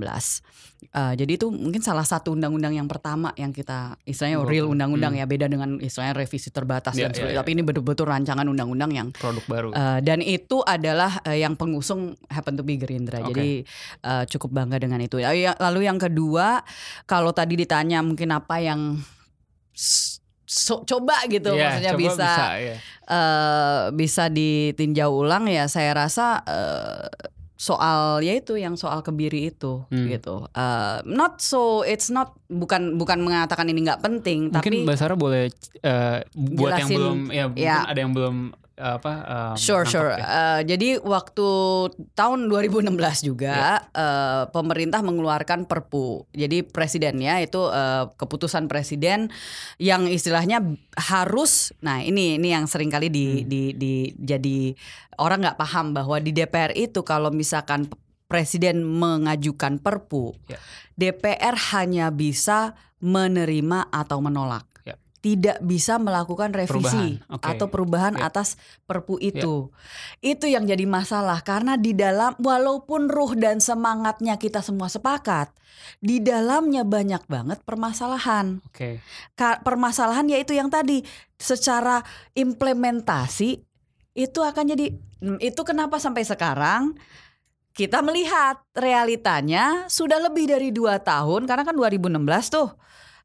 Eh, jadi itu mungkin salah satu undang-undang yang pertama yang kita istilahnya Betul. real undang-undang Hmm. ya beda dengan istilahnya revisi terbatas Iya, dan iya, sebagainya. iya. Tapi ini betul-betul rancangan undang-undang yang Produk baru. Eh, dan itu adalah eh, yang pengusung happen to be Gerindra. Oke. Jadi eh, cukup bangga dengan itu. Lalu yang kedua, kalau tadi ditanya mungkin apa yang so- coba gitu Iya, maksudnya coba bisa ya. eh, bisa ditinjau ulang ya saya rasa eh, soal ya itu yang soal kebiri itu Hmm. gitu. Eh, not so it's not bukan bukan mengatakan ini nggak penting Mungkin tapi Mbak Sarah boleh eh, buat yang Jelasin. belum ya mungkin Ya. ada yang belum apa em, Sure, sure. ya. Eh, jadi waktu tahun 2016 juga eh, pemerintah mengeluarkan Perpu. Jadi presidennya itu eh, keputusan presiden yang istilahnya harus. Nah ini ini yang sering kali di, Hmm. di, di jadi orang nggak paham bahwa di DPR itu kalau misalkan presiden mengajukan Perpu, Ya. DPR hanya bisa menerima atau menolak. Ya. Tidak bisa melakukan revisi Perubahan, oke. atau perubahan Ya. atas Perpu itu. Itu yang jadi masalah karena di dalam walaupun ruh dan semangatnya kita semua sepakat, di dalamnya banyak banget permasalahan. Oke. Ka- permasalahan yaitu yang tadi secara implementasi itu akan jadi Hmm, itu kenapa sampai sekarang kita melihat realitanya sudah lebih dari dua tahun karena kan 2016 tuh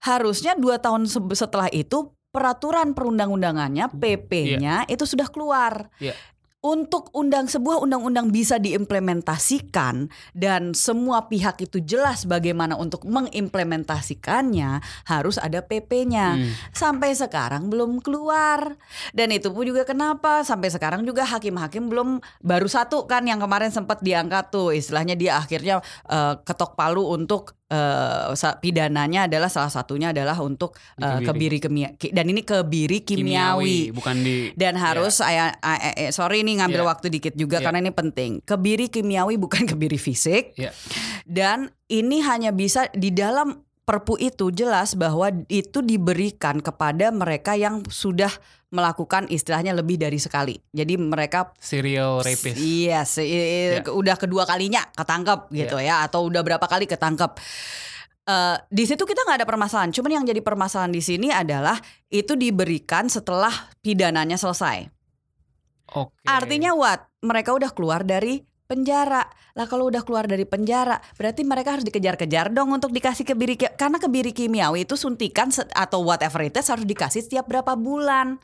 harusnya dua tahun se- setelah itu peraturan perundang-undangannya PP-nya itu sudah keluar. Iya. Untuk undang sebuah undang-undang bisa diimplementasikan dan semua pihak itu jelas bagaimana untuk mengimplementasikannya harus ada PP-nya Hmm. sampai sekarang belum keluar dan itu pun juga kenapa sampai sekarang juga hakim-hakim belum baru satu kan yang kemarin sempat diangkat tuh istilahnya dia akhirnya eh, ketok palu untuk eh, sa- pidananya adalah salah satunya adalah untuk eh, Kebiri. kebiri kimia ki- dan ini kebiri kimiawi. bukan di Dan harus saya eh, eh, sorry nih ngambil Iya. waktu dikit juga Iya. karena ini penting. Kebiri kimiawi bukan kebiri fisik. Iya. Dan ini hanya bisa di dalam Perpu itu jelas bahwa itu diberikan kepada mereka yang sudah melakukan istilahnya lebih dari sekali. Jadi mereka serial rapist. Iya, se- Ya. udah kedua kalinya ketangkep gitu ya atau udah berapa kali ketangkep. Eh, di situ kita nggak ada permasalahan. Cuman yang jadi permasalahan di sini adalah itu diberikan setelah pidananya selesai. Oke. Artinya what? Mereka udah keluar dari penjara. Lah kalau udah keluar dari penjara, berarti mereka harus dikejar-kejar dong untuk dikasih kebiri karena kebiri kimiawi itu suntikan atau whatever it is harus dikasih setiap berapa bulan.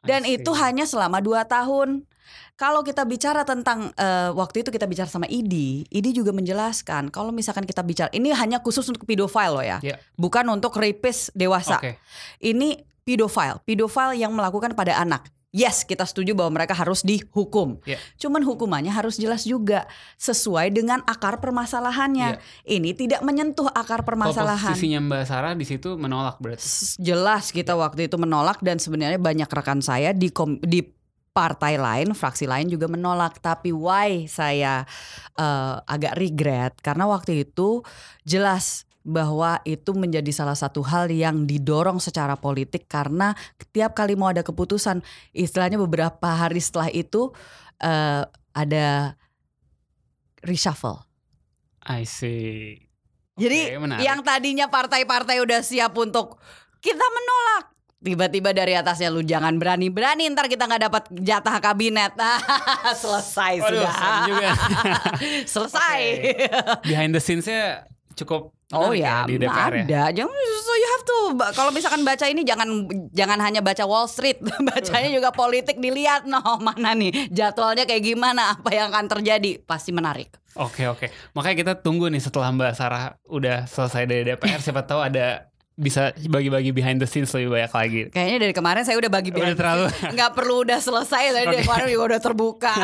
Dan itu hanya selama dua tahun. Kalau kita bicara tentang eh, waktu itu kita bicara sama ID, ID juga menjelaskan kalau misalkan kita bicara ini hanya khusus untuk pedofile loh ya, Iya. bukan untuk rapist dewasa. Oke. Ini pedofile, pedofile yang melakukan pada anak. Yes, kita setuju bahwa mereka harus dihukum. Iya. Cuman hukumannya harus jelas juga sesuai dengan akar permasalahannya. Ini tidak menyentuh akar Kalau permasalahan. posisinya Mbak Sarah di situ menolak berarti. Jelas kita waktu itu menolak dan sebenarnya banyak rekan saya di kom- di partai lain, fraksi lain juga menolak. Tapi why saya eh, agak regret karena waktu itu jelas bahwa itu menjadi salah satu hal yang didorong secara politik karena setiap kali mau ada keputusan, istilahnya beberapa hari setelah itu eh, ada reshuffle. I see. Jadi menarik. yang tadinya partai-partai udah siap untuk kita menolak. Tiba-tiba dari atasnya lu jangan berani-berani ntar kita nggak dapat jatah kabinet. Selesai Waduh, sudah. juga. Selesai. Behind the scenes-nya cukup Oh ya, di DPR ya. ada. Jangan so you have to kalau misalkan baca ini jangan jangan hanya baca Wall Street, bacanya juga politik dilihat no mana nih jadwalnya kayak gimana, apa yang akan terjadi, pasti menarik. Oke oke. Makanya kita tunggu nih setelah Mbak Sarah udah selesai dari DPR siapa tahu ada bisa bagi-bagi behind the scenes lebih banyak lagi. Kayaknya dari kemarin saya udah bagi Udah terlalu. nggak perlu udah selesai tadi dari Oke. kemarin juga udah terbuka.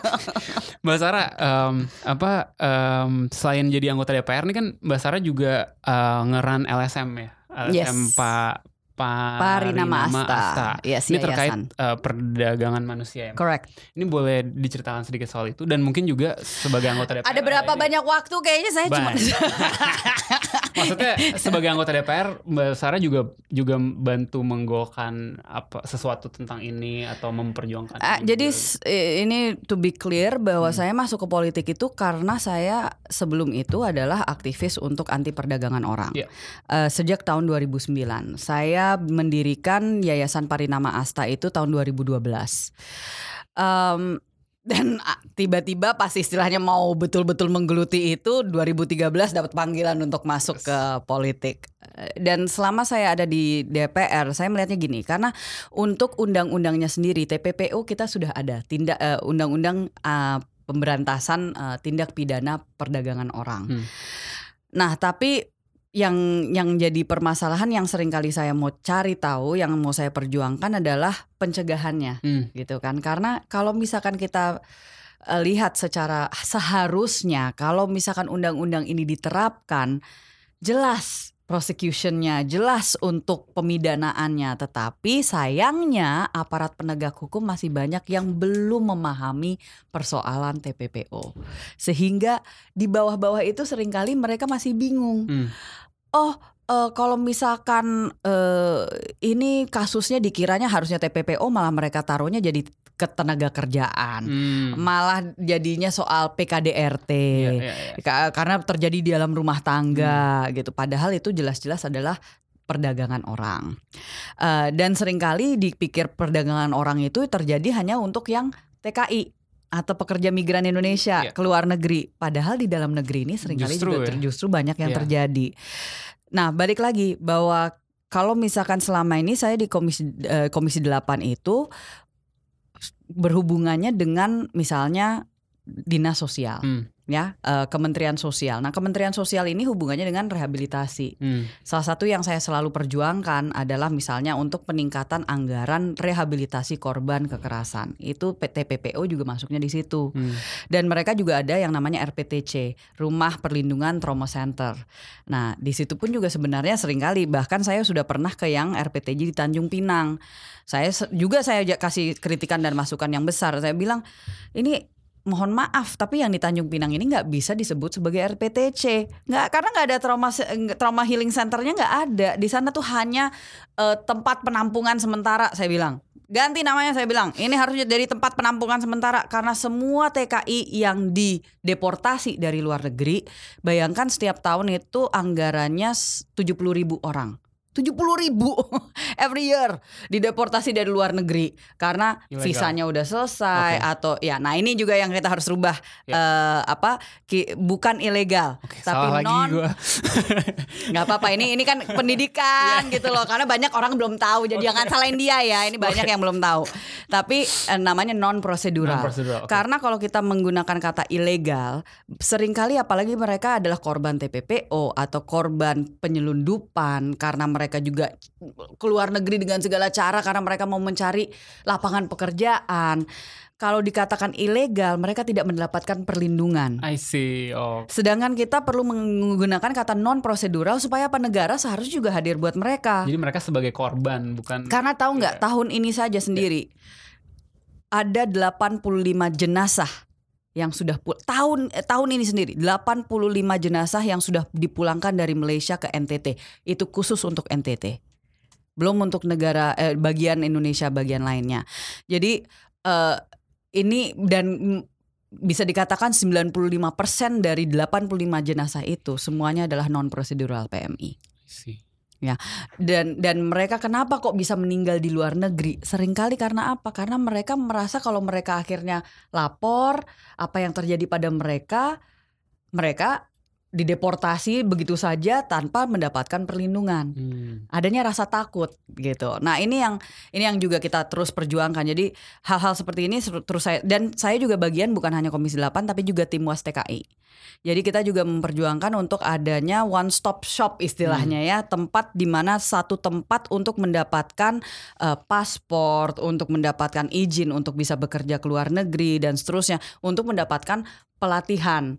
Mbak Sarah em, apa em, selain jadi anggota DPR nih kan Mbak Sarah juga eh, ngeran LSM ya. LSM Yes. Pak Parinama Asta. Yes, Ini terkait eh, perdagangan manusia ya. Correct. Ini boleh diceritakan sedikit soal itu dan mungkin juga sebagai anggota DPR. Ada berapa ini- banyak waktu kayaknya saya cuma. Maksudnya sebagai anggota DPR Mbak Sarah juga juga bantu menggolkan apa sesuatu tentang ini atau memperjuangkan. Ah, ini jadi juga. ini to be clear bahwa Hmm. saya masuk ke politik itu karena saya sebelum itu adalah aktivis untuk anti perdagangan orang. Iya. Eh, sejak tahun 2009 saya mendirikan Yayasan Parinama Asta itu tahun 2012. Em, dan tiba-tiba pas istilahnya mau betul-betul menggeluti itu 2013 dapat panggilan untuk masuk Yes. ke politik. Dan selama saya ada di DPR, saya melihatnya gini, karena untuk undang-undangnya sendiri TPPO kita sudah ada tindak eh, undang-undang eh, pemberantasan eh, tindak pidana perdagangan orang. Hmm. Nah, tapi yang yang jadi permasalahan yang sering kali saya mau cari tahu, yang mau saya perjuangkan adalah pencegahannya Hmm, gitu kan karena kalau misalkan kita eh, lihat secara seharusnya kalau misalkan undang-undang ini diterapkan jelas prosecutionnya, jelas untuk pemidanaannya. Tetapi sayangnya aparat penegak hukum masih banyak yang belum memahami persoalan TPPO. Sehingga di bawah-bawah itu sering kali mereka masih bingung. Hmm. Oh, eh, kalau misalkan eh, ini kasusnya dikiranya harusnya TPPO malah mereka taruhnya jadi ketenaga kerjaan. Hmm. Malah jadinya soal PKDRT. Iya, iya. Ka- karena terjadi di dalam rumah tangga gitu. Padahal itu jelas-jelas adalah perdagangan orang. Eh, dan sering kali dipikir perdagangan orang itu terjadi hanya untuk yang TKI atau pekerja migran Indonesia Iya. ke luar negeri. Padahal di dalam negeri ini sering kali Justru juga ya. justru banyak yang Iya. terjadi. Nah, balik lagi bahwa kalau misalkan selama ini saya di komisi eh, komisi 8 itu berhubungannya dengan misalnya dinas sosial Hmm. ya eh, Kementerian Sosial. Nah Kementerian Sosial ini hubungannya dengan rehabilitasi. Hmm. Salah satu yang saya selalu perjuangkan adalah misalnya untuk peningkatan anggaran rehabilitasi korban kekerasan. Itu PTPPO juga masuknya di situ. Hmm. Dan mereka juga ada yang namanya RPTC, Rumah Perlindungan Trauma Center. Nah, di situ pun juga sebenarnya sering kali bahkan saya sudah pernah ke yang RPTJ di Tanjung Pinang. Saya juga saya kasih kritikan dan masukan yang besar. Saya bilang, ini mohon maaf, tapi yang di Tanjung Pinang ini nggak bisa disebut sebagai RPTC, nggak karena nggak ada trauma trauma healing centernya nggak ada. Di sana tuh hanya eh, tempat penampungan sementara. Saya bilang, ganti namanya saya bilang ini harusnya jadi tempat penampungan sementara karena semua TKI yang dideportasi dari luar negeri bayangkan setiap tahun itu anggarannya 70 ribu orang 70 ribu every year dideportasi dari luar negeri karena Ilegal. visanya udah selesai Oke. atau ya nah ini juga yang kita harus rubah Ya. eh, apa ki- bukan ilegal Oke, tapi non nggak apa-apa ini ini kan pendidikan gitu loh karena banyak orang belum tahu jadi jangan salahin dia ya ini banyak yang belum tahu tapi eh, namanya non prosedural oke. karena kalau kita menggunakan kata ilegal sering kali apalagi mereka adalah korban TPPO atau korban penyelundupan karena mereka juga keluar negeri dengan segala cara karena mereka mau mencari lapangan pekerjaan kalau dikatakan ilegal mereka tidak mendapatkan perlindungan I see. Oh. Sedangkan kita perlu menggunakan kata non prosedural supaya apa negara seharusnya juga hadir buat mereka. Jadi mereka sebagai korban bukan Karena tahu nggak Iya. tahun ini saja sendiri ada 85 jenazah yang sudah tahun eh, tahun ini sendiri 85 jenazah yang sudah dipulangkan dari Malaysia ke NTT. Itu khusus untuk NTT. Belum untuk negara eh, bagian Indonesia bagian lainnya. Jadi eh, ini dan bisa dikatakan 95% dari 85 jenazah itu semuanya adalah non prosedural PMI I see. dan dan mereka kenapa kok bisa meninggal di luar negeri sering kali karena apa karena mereka merasa kalau mereka akhirnya lapor apa yang terjadi pada mereka mereka dideportasi begitu saja tanpa mendapatkan perlindungan Hmm. adanya rasa takut gitu. Nah ini yang ini yang juga kita terus perjuangkan. Jadi hal-hal seperti ini terus saya dan saya juga bagian bukan hanya Komisi 8 tapi juga tim Was TKI. Jadi kita juga memperjuangkan untuk adanya one stop shop istilahnya ya, tempat di mana satu tempat untuk mendapatkan eh, paspor, untuk mendapatkan izin untuk bisa bekerja ke luar negeri dan seterusnya, untuk mendapatkan pelatihan.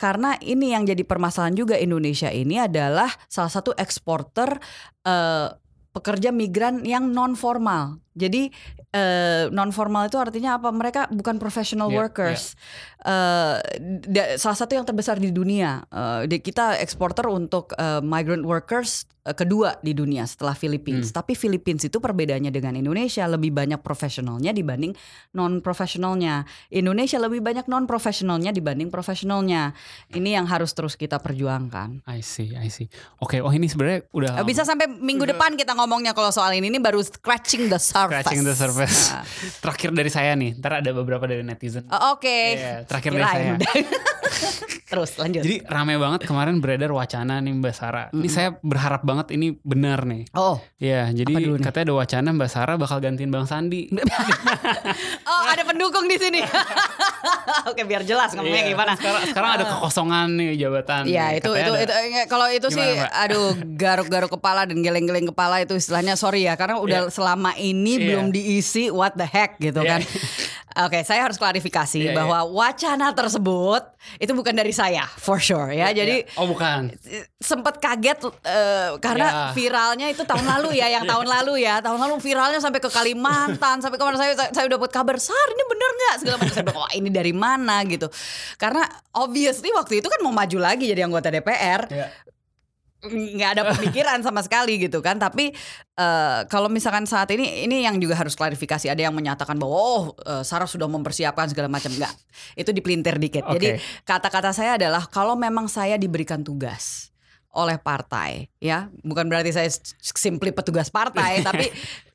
Karena ini yang jadi permasalahan juga Indonesia ini adalah salah satu eksporter eh, pekerja migran yang non formal. Jadi eh, non formal itu artinya apa? Mereka bukan professional Iya, workers. Eh, da- salah satu yang terbesar di dunia. Di- kita eksporter untuk eh, migrant workers eh, kedua di dunia setelah Philippines. Tapi Philippines itu perbedaannya dengan Indonesia lebih banyak profesionalnya dibanding non profesionalnya. Indonesia lebih banyak non profesionalnya dibanding profesionalnya. Ini yang harus terus kita perjuangkan. I see, I see. Oke, oh ini sebenarnya udah Bisa sampai minggu depan kita ngomongnya kalau soal ini. Ini baru scratching the surface. Scratching the surface. Nah. Terakhir dari saya nih, ntar ada beberapa dari netizen. Oh, Oke. Iya, terakhir dari Kirain saya. Terus lanjut. Jadi rame banget kemarin beredar wacana nih Mbak Sarah. Ini saya berharap banget ini benar nih. oh, Ya, jadi katanya ada wacana Mbak Sarah bakal gantiin Bang Sandi. oh ada pendukung di sini. Oke, biar jelas ngomongnya Iya, gimana. Sekarang, sekarang ada kekosongan nih jabatan. Iya itu itu ada- itu kalau itu sih Gimana, Mbak? aduh garuk-garuk kepala dan geleng-geleng kepala itu istilahnya sorry ya karena udah selama ini Iya. belum diisi what the heck gitu Iya. kan. Oke, saya harus klarifikasi Iya, bahwa wacana tersebut itu bukan dari saya, for sure ya. Jadi oh bukan. sempat kaget eh, karena Ya. viralnya itu tahun lalu ya, yang tahun lalu ya, tahun lalu viralnya sampai ke Kalimantan, sampai ke mana saya saya udah dapat kabar sar ini bener nggak segala macam. Saya bilang, wah ini dari mana gitu. Karena obviously waktu itu kan mau maju lagi jadi anggota DPR, Ya. Nggak ada pemikiran sama sekali gitu kan. Tapi eh, kalau misalkan saat ini ini yang juga harus klarifikasi. Ada yang menyatakan bahwa oh eh, Sarah sudah mempersiapkan segala macam. Nggak itu dipelintir dikit. Jadi Oke. kata-kata saya adalah kalau memang saya diberikan tugas oleh partai ya bukan berarti saya simply petugas partai tapi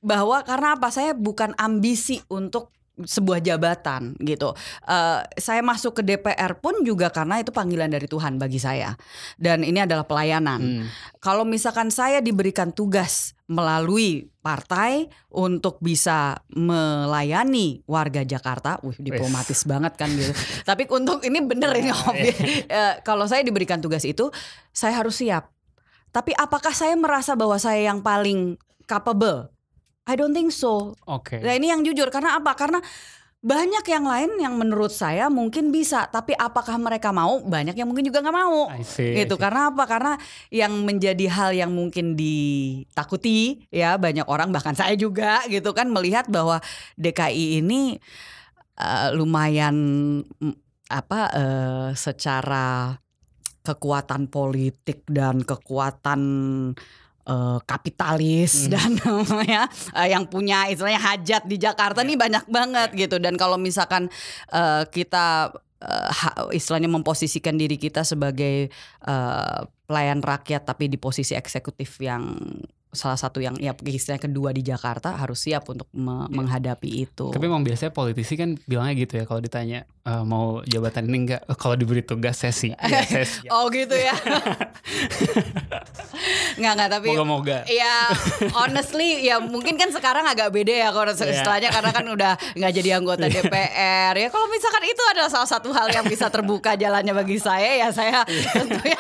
bahwa karena apa? Saya bukan ambisi untuk sebuah jabatan gitu. Eh, saya masuk ke DPR pun juga karena itu panggilan dari Tuhan bagi saya. Dan ini adalah pelayanan. Hmm. Kalau misalkan saya diberikan tugas melalui partai untuk bisa melayani warga Jakarta, wih diplomatis banget kan gitu. Tapi untuk ini bener ini. Eh, kalau saya diberikan tugas itu, saya harus siap. Tapi apakah saya merasa bahwa saya yang paling capable? I don't think so. Oke. Nah ini yang jujur karena apa? Karena banyak yang lain yang menurut saya mungkin bisa, tapi apakah mereka mau? Banyak yang mungkin juga nggak mau. I see, I Gitu. see. Karena apa? Karena yang menjadi hal yang mungkin ditakuti ya banyak orang bahkan saya juga gitu kan melihat bahwa DKI ini eh, lumayan apa eh, secara kekuatan politik dan kekuatan eh, kapitalis Hmm. dan ya eh, yang punya istilahnya hajat di Jakarta nih banyak banget gitu dan kalau misalkan eh, kita ha- istilahnya memposisikan diri kita sebagai eh, pelayan rakyat tapi di posisi eksekutif yang salah satu yang ya istilahnya kedua di Jakarta harus siap untuk me- menghadapi itu. Tapi emang biasanya politisi kan bilangnya gitu ya kalau ditanya "Eh, mau jabatan ini enggak kalau diberi tugas sesi. Ya, sesi. Oh gitu ya. nggak nggak tapi Moga-moga. Ya honestly ya mungkin kan sekarang agak beda ya kalau Iya. istilahnya karena kan udah nggak jadi anggota DPR ya kalau misalkan itu adalah salah satu hal yang bisa terbuka jalannya bagi saya ya saya Iya. tentunya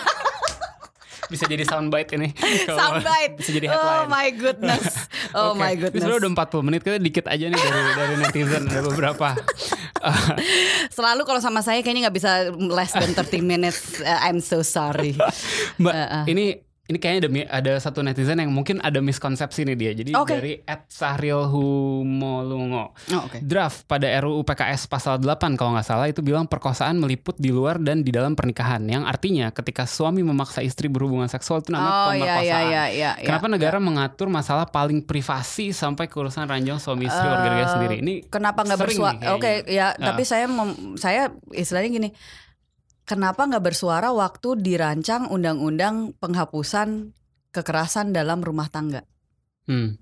Bisa jadi soundbite ini. Soundbite Bisa jadi oh headline. my goodness oh Oke. my goodness sebenarnya udah 40 menit kita dikit aja nih dari dari netizen ada beberapa. selalu kalau sama saya kayaknya nggak bisa less than 30 minutes Uh, I'm so sorry Mbak, Eh, eh. ini ini kayaknya ada ada satu netizen yang mungkin ada miskonsepsi nih dia. Jadi Oke. dari @sahrilhumolungo. oh, oke Draft pada RUU PKS pasal 8 kalau nggak salah itu bilang perkosaan meliput di luar dan di dalam pernikahan yang artinya ketika suami memaksa istri berhubungan seksual itu namanya oh iya pemerkosaan. iya iya iya Kenapa negara mengatur masalah paling privasi sampai ke urusan ranjang suami istri warga negara Eh, sendiri? Ini kenapa nggak bersuara? Oke, ya, Ah. tapi saya mem- saya istilahnya gini. Kenapa nggak bersuara waktu dirancang undang-undang penghapusan kekerasan dalam rumah tangga? hmm,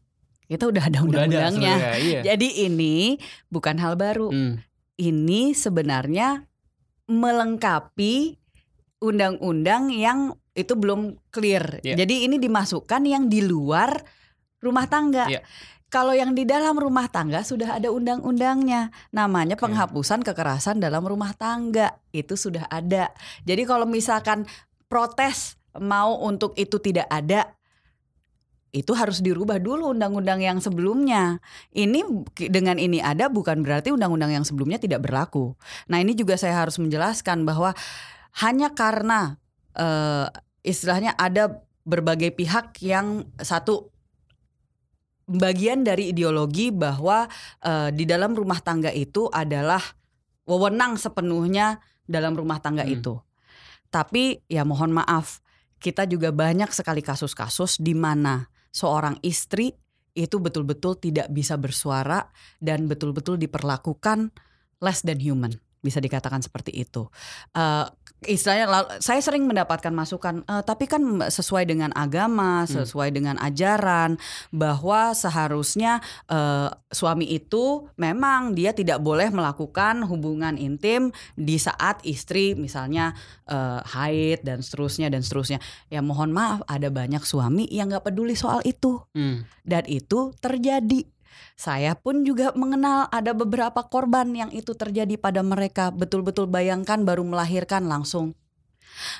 Itu udah ada undang-undangnya. Iya. Jadi ini bukan hal baru. Hmm, Ini sebenarnya melengkapi undang-undang yang itu belum clear. Iya. Jadi ini dimasukkan yang di luar rumah tangga. Iya. Kalau yang di dalam rumah tangga sudah ada undang-undangnya, namanya penghapusan kekerasan dalam rumah tangga. Itu sudah ada. Jadi kalau misalkan protes mau untuk itu tidak ada, itu harus dirubah dulu undang-undang yang sebelumnya. Ini dengan ini ada bukan berarti undang-undang yang sebelumnya tidak berlaku. Nah, ini juga saya harus menjelaskan bahwa hanya karena eh, istilahnya ada berbagai pihak yang satu bagian dari ideologi bahwa eh, di dalam rumah tangga itu adalah wewenang sepenuhnya dalam rumah tangga Hmm. itu. Tapi ya mohon maaf, kita juga banyak sekali kasus-kasus di mana seorang istri itu betul-betul tidak bisa bersuara dan betul-betul diperlakukan less than human bisa dikatakan seperti itu. Eh, istilahnya lal- saya sering mendapatkan masukan, "Eh, tapi kan sesuai dengan agama, sesuai dengan ajaran bahwa seharusnya eh, suami itu memang dia tidak boleh melakukan hubungan intim di saat istri misalnya eh, haid dan seterusnya dan seterusnya. Ya mohon maaf, ada banyak suami yang nggak peduli soal itu hmm. dan itu terjadi. Saya pun juga mengenal ada beberapa korban yang itu terjadi pada mereka. Betul-betul bayangkan baru melahirkan langsung.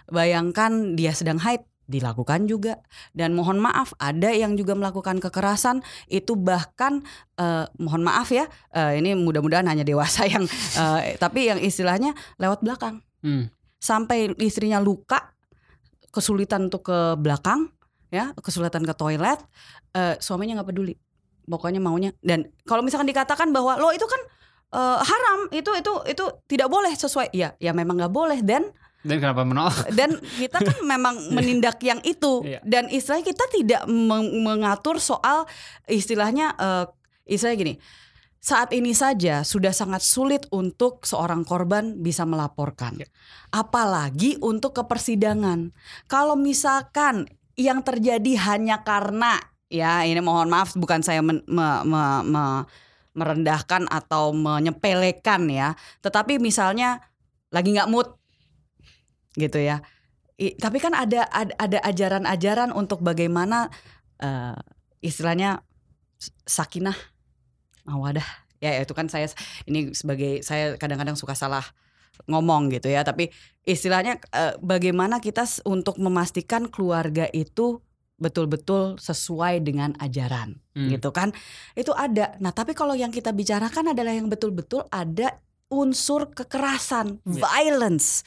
Bayangkan dia sedang haid, dilakukan juga dan mohon maaf ada yang juga melakukan kekerasan itu bahkan eh, mohon maaf ya eh, ini mudah-mudahan hanya dewasa yang eh, tapi yang istilahnya lewat belakang Hmm. sampai istrinya luka kesulitan untuk ke belakang ya kesulitan ke toilet eh, suaminya nggak peduli pokoknya maunya dan kalau misalkan dikatakan bahwa lo itu kan eh, haram itu itu itu tidak boleh sesuai ya ya memang nggak boleh dan Dan kenapa menolak? dan kita kan memang menindak yang itu Iya. dan istilahnya kita tidak meng- mengatur soal istilahnya eh, istilahnya gini saat ini saja sudah sangat sulit untuk seorang korban bisa melaporkan Iya. apalagi untuk ke persidangan kalau misalkan yang terjadi hanya karena ya ini mohon maaf bukan saya men- me- me- me- merendahkan atau menyepelekan ya tetapi misalnya lagi nggak mood gitu ya. I- tapi kan ada ada, ajaran-ajaran untuk bagaimana eh, istilahnya sakinah mawadah. Ya itu kan saya ini sebagai saya kadang-kadang suka salah ngomong gitu ya, tapi istilahnya eh, bagaimana kita untuk memastikan keluarga itu betul-betul sesuai dengan ajaran Hmm. gitu kan. Itu ada. Nah, tapi kalau yang kita bicarakan adalah yang betul-betul ada unsur kekerasan, Ya. violence.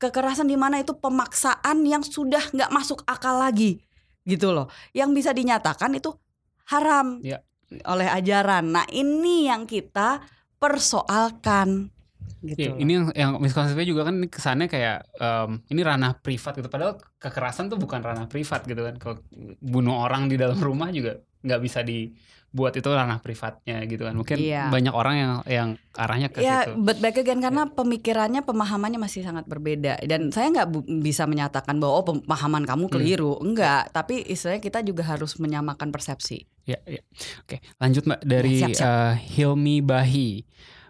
Kekerasan di mana itu pemaksaan yang sudah nggak masuk akal lagi. Gitu loh. Yang bisa dinyatakan itu haram Ya. oleh ajaran. Nah, ini yang kita persoalkan gitu. Iya, loh. ini yang, yang miskonsepsinya juga kan kesannya kayak em, ini ranah privat gitu. Padahal kekerasan tuh bukan ranah privat gitu kan. Kalau bunuh orang di dalam rumah juga nggak bisa dibuat itu ranah privatnya gitu kan. Mungkin Iya. banyak orang yang yang arahnya ke Ya, situ. but back again karena pemikirannya, pemahamannya masih sangat berbeda dan saya nggak bisa menyatakan bahwa oh pemahaman kamu keliru, enggak. Tapi istilahnya kita juga harus menyamakan persepsi. Ya, ya. Oke, lanjut Mbak dari siap, siap. eh, Hilmi Bahi.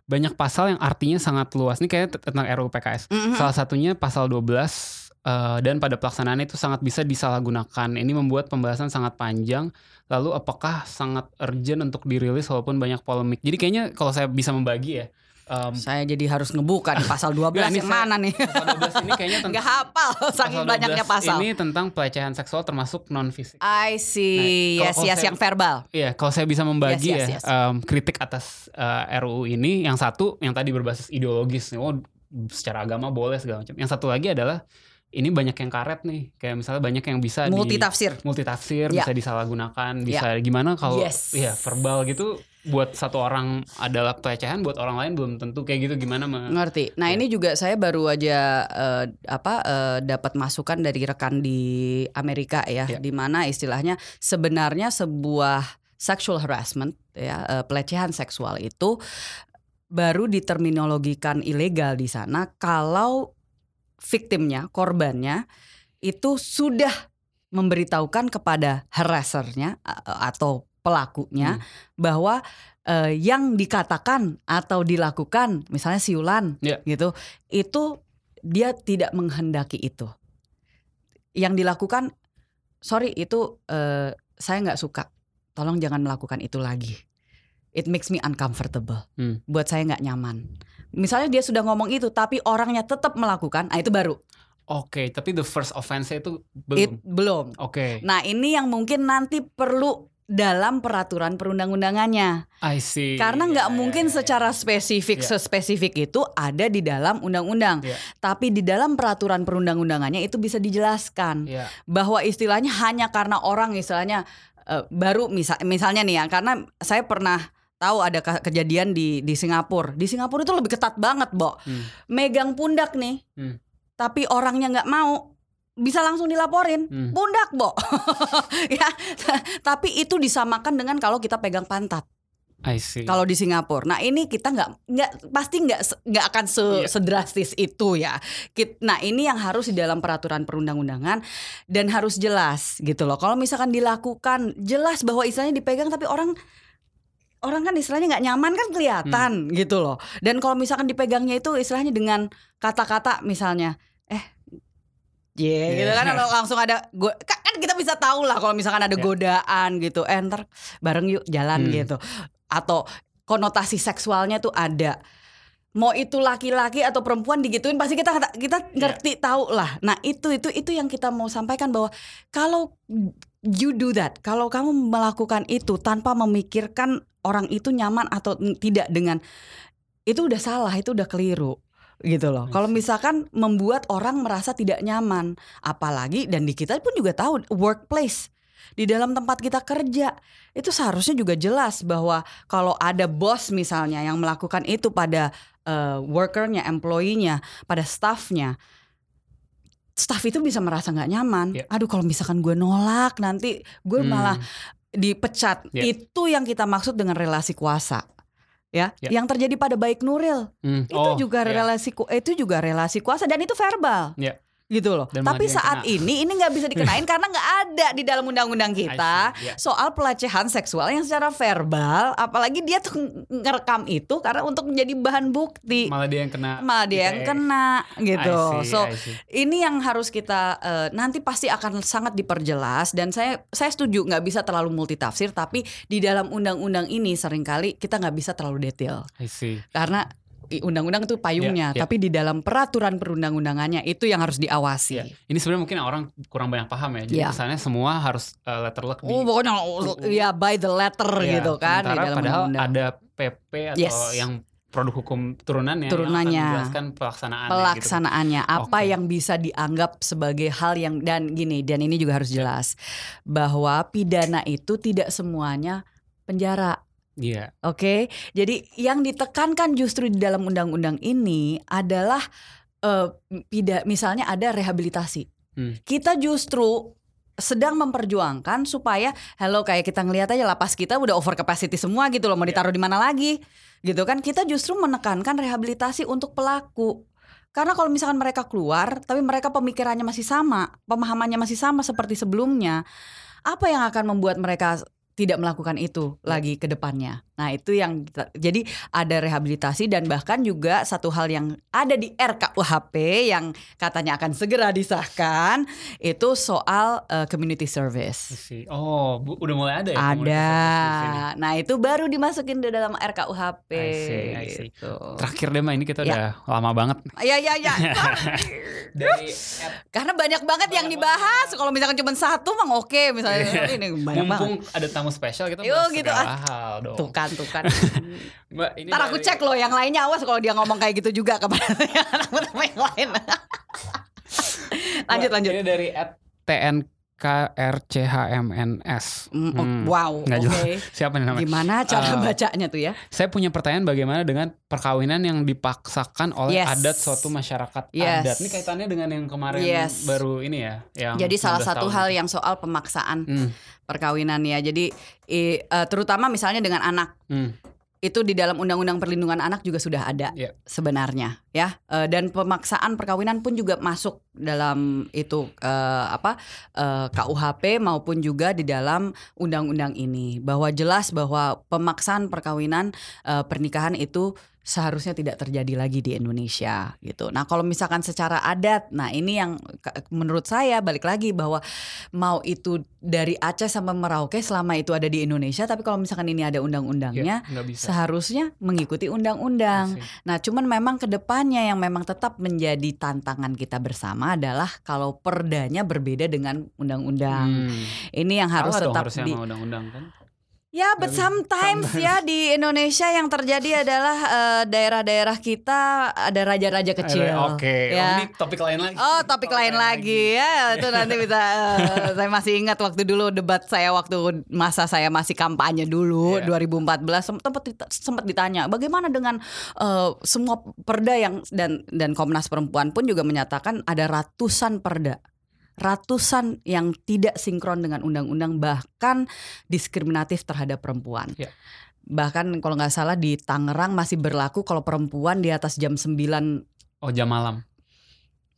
Banyak pasal yang artinya sangat luas. Ini kayaknya tentang RUU PKS. Mhm. Salah satunya pasal 12 eh, dan pada pelaksanaannya itu sangat bisa disalahgunakan. Ini membuat pembahasan sangat panjang. Lalu apakah sangat urgent untuk dirilis walaupun banyak polemik. Jadi kayaknya kalau saya bisa membagi ya. Em, Saya jadi harus ngebuka di pasal 12 Nggak, ini yang saya- mana nih? pasal 12 ini kayaknya tentang Nggak hafal saking banyaknya 12 pasal. Ini tentang pelecehan seksual termasuk non fisik. I see. Nah, yes, kalau yes saya- yang verbal. Iya, kalau saya bisa membagi Yes, yes, ya yes. em, kritik atas eh, RUU ini, yang satu yang tadi berbasis ideologis, oh secara agama boleh segala macam. Yang satu lagi adalah ini banyak yang karet nih, kayak misalnya banyak yang bisa Multi di tafsir. multitafsir, Ya. bisa disalahgunakan, bisa gimana kalau Yes. ya verbal gitu buat satu orang adalah pelecehan, buat orang lain belum tentu kayak gitu gimana me- Ngerti. Nah Ya. ini juga saya baru aja eh, apa eh, dapat masukan dari rekan di Amerika ya, Ya. di mana istilahnya sebenarnya sebuah sexual harassment ya eh, pelecehan seksual itu baru diterminologikan ilegal di sana kalau victimnya korbannya itu sudah memberitahukan kepada harassernya atau pelakunya Hmm. bahwa eh, yang dikatakan atau dilakukan misalnya siulan Ya. gitu itu dia tidak menghendaki itu yang dilakukan sorry itu eh, saya nggak suka tolong jangan melakukan itu lagi it makes me uncomfortable Hmm. buat saya nggak nyaman misalnya dia sudah ngomong itu tapi orangnya tetap melakukan ah itu baru Oke, tapi the first offense itu It- belum. belum Oke, nah ini yang mungkin nanti perlu dalam peraturan perundang-undangannya I see. karena nggak ya, mungkin ya, ya. secara spesifik Ya. sespesifik itu ada di dalam undang-undang Ya. tapi di dalam peraturan perundang-undangannya itu bisa dijelaskan Ya. bahwa istilahnya hanya karena orang istilahnya eh, baru misal misalnya nih ya karena saya pernah tahu ada ke- kejadian di di Singapura di Singapura itu lebih ketat banget Bo Hmm. megang pundak nih Hmm. tapi orangnya nggak mau bisa langsung dilaporin Hmm. pundak Bo ya tapi itu disamakan dengan kalau kita pegang pantat I see. kalau di Singapura. Nah ini kita nggak nggak pasti nggak nggak akan se- Iya. sedrastis itu ya. Nah ini yang harus di dalam peraturan perundang-undangan dan harus jelas gitu loh. Kalau misalkan dilakukan jelas bahwa istilahnya dipegang tapi orang orang kan istilahnya nggak nyaman kan kelihatan gitu loh. Dan kalau misalkan dipegangnya itu istilahnya dengan kata-kata misalnya eh Yeah, gitu Iya. kan kalau langsung ada go- kan kita bisa tahu lah kalau misalkan ada Ya. godaan gitu, eh ntar bareng yuk jalan Hmm. gitu, atau konotasi seksualnya tuh ada. mau itu laki-laki atau perempuan digituin pasti kita kita ngerti tahu lah. Nah, itu itu itu yang kita mau sampaikan bahwa kalau you do that, kalau kamu melakukan itu tanpa memikirkan orang itu nyaman atau tidak dengan itu udah salah, itu udah keliru gitu loh. Kalau misalkan membuat orang merasa tidak nyaman, apalagi dan di kita pun juga tahu workplace di dalam tempat kita kerja itu seharusnya juga jelas bahwa kalau ada bos misalnya yang melakukan itu pada uh, workernya, employee-nya, pada staffnya, staff itu bisa merasa nggak nyaman. Yeah. Aduh kalau misalkan gue nolak nanti gue hmm. malah dipecat. Yeah. Itu yang kita maksud dengan relasi kuasa. Ya, yeah. yang terjadi pada baik Nuril hmm. itu oh, juga yeah. relasi itu juga relasi kuasa dan itu verbal. Yeah gitu loh. Dan Tapi saat ini ini nggak bisa dikenain karena nggak ada di dalam undang-undang kita yeah. soal pelecehan seksual yang secara verbal, apalagi dia tuh ngerekam itu karena untuk menjadi bahan bukti. Malah dia yang kena. Malah dia yang kena gitu. See, so ini yang harus kita uh, nanti pasti akan sangat diperjelas dan saya saya setuju nggak bisa terlalu multitafsir tapi di dalam undang-undang ini sering kali kita nggak bisa terlalu detail. Karena undang-undang itu payungnya, yeah, yeah. tapi di dalam peraturan perundang-undangannya itu yang harus diawasi. Yeah. Ini sebenarnya mungkin orang kurang banyak paham ya. Jadi yeah. kesannya semua harus uh, letter luck di. Oh, pokoknya ya by the letter yeah, gitu kan di dalam padahal undang. ada PP atau yes. yang produk hukum turunannya turunannya yang menjelaskan pelaksanaannya pelaksanaannya gitu. apa okay. yang bisa dianggap sebagai hal yang dan gini dan ini juga harus jelas bahwa pidana itu tidak semuanya penjara Iya. Yeah. Oke, okay? jadi yang ditekankan justru di dalam undang-undang ini adalah uh, misalnya ada rehabilitasi. Hmm. Kita justru sedang memperjuangkan supaya hello kayak kita ngelihat aja lapas kita udah over capacity semua gitu loh mau iya. ditaruh yeah. di mana lagi gitu kan kita justru menekankan rehabilitasi untuk pelaku karena kalau misalkan mereka keluar tapi mereka pemikirannya masih sama pemahamannya masih sama seperti sebelumnya apa yang akan membuat mereka tidak melakukan itu ya. lagi ke depannya. Nah, itu yang kita, jadi ada rehabilitasi dan bahkan juga satu hal yang ada di RKUHP yang katanya akan segera disahkan itu soal uh, community service. Oh, bu, udah mulai ada ya? Ada. Nah, itu baru dimasukin di dalam RKUHP. I see, I see. Gitu. Terakhir deh, ini kita ya. udah lama banget. Iya, iya, iya. Dari Karena banyak banget banyak yang dibahas. Kalau misalkan cuma satu, mah oke. Misalnya ini banyak Mumpung banget. ada tamu spesial kita Yo, gitu. hal dong. Tuh kan, tuh kan. Mbak, ini Ntar aku cek loh yang lainnya awas kalau dia ngomong kayak gitu juga kepada yang lain. lanjut lanjut. Ini dari at TN KRCHMNS. Mm, oh, hmm, wow. Nggak okay. Siapa nih namanya? Gimana cara uh, bacanya tuh ya? Saya punya pertanyaan bagaimana dengan perkawinan yang dipaksakan oleh yes. adat suatu masyarakat yes. adat. Ini kaitannya dengan yang kemarin yes. baru ini ya. Yang Jadi salah satu hal yang soal pemaksaan hmm. perkawinan ya. Jadi i, uh, terutama misalnya dengan anak. Hmm itu di dalam undang-undang perlindungan anak juga sudah ada yeah. sebenarnya ya e, dan pemaksaan perkawinan pun juga masuk dalam itu e, apa e, KUHP maupun juga di dalam undang-undang ini bahwa jelas bahwa pemaksaan perkawinan e, pernikahan itu seharusnya tidak terjadi lagi di Indonesia gitu. Nah, kalau misalkan secara adat, nah ini yang menurut saya balik lagi bahwa mau itu dari Aceh sampai Merauke selama itu ada di Indonesia, tapi kalau misalkan ini ada undang-undangnya, ya, seharusnya mengikuti undang-undang. Nah, cuman memang ke depannya yang memang tetap menjadi tantangan kita bersama adalah kalau perdanya berbeda dengan undang-undang. Hmm. Ini yang harus Salah tetap di undang-undang kan? Ya, but sometimes, sometimes ya di Indonesia yang terjadi adalah uh, daerah-daerah kita ada raja-raja kecil. Oke, okay. ya. oh, ini topik lain lagi. Oh, topik, topik lain, lain lagi. lagi ya. Itu nanti bisa. Uh, saya masih ingat waktu dulu debat saya waktu masa saya masih kampanye dulu yeah. 2014 sempat sempat ditanya bagaimana dengan uh, semua perda yang dan dan Komnas Perempuan pun juga menyatakan ada ratusan perda ratusan yang tidak sinkron dengan undang-undang bahkan diskriminatif terhadap perempuan. Ya. Bahkan kalau nggak salah di Tangerang masih berlaku kalau perempuan di atas jam 9 Oh jam malam.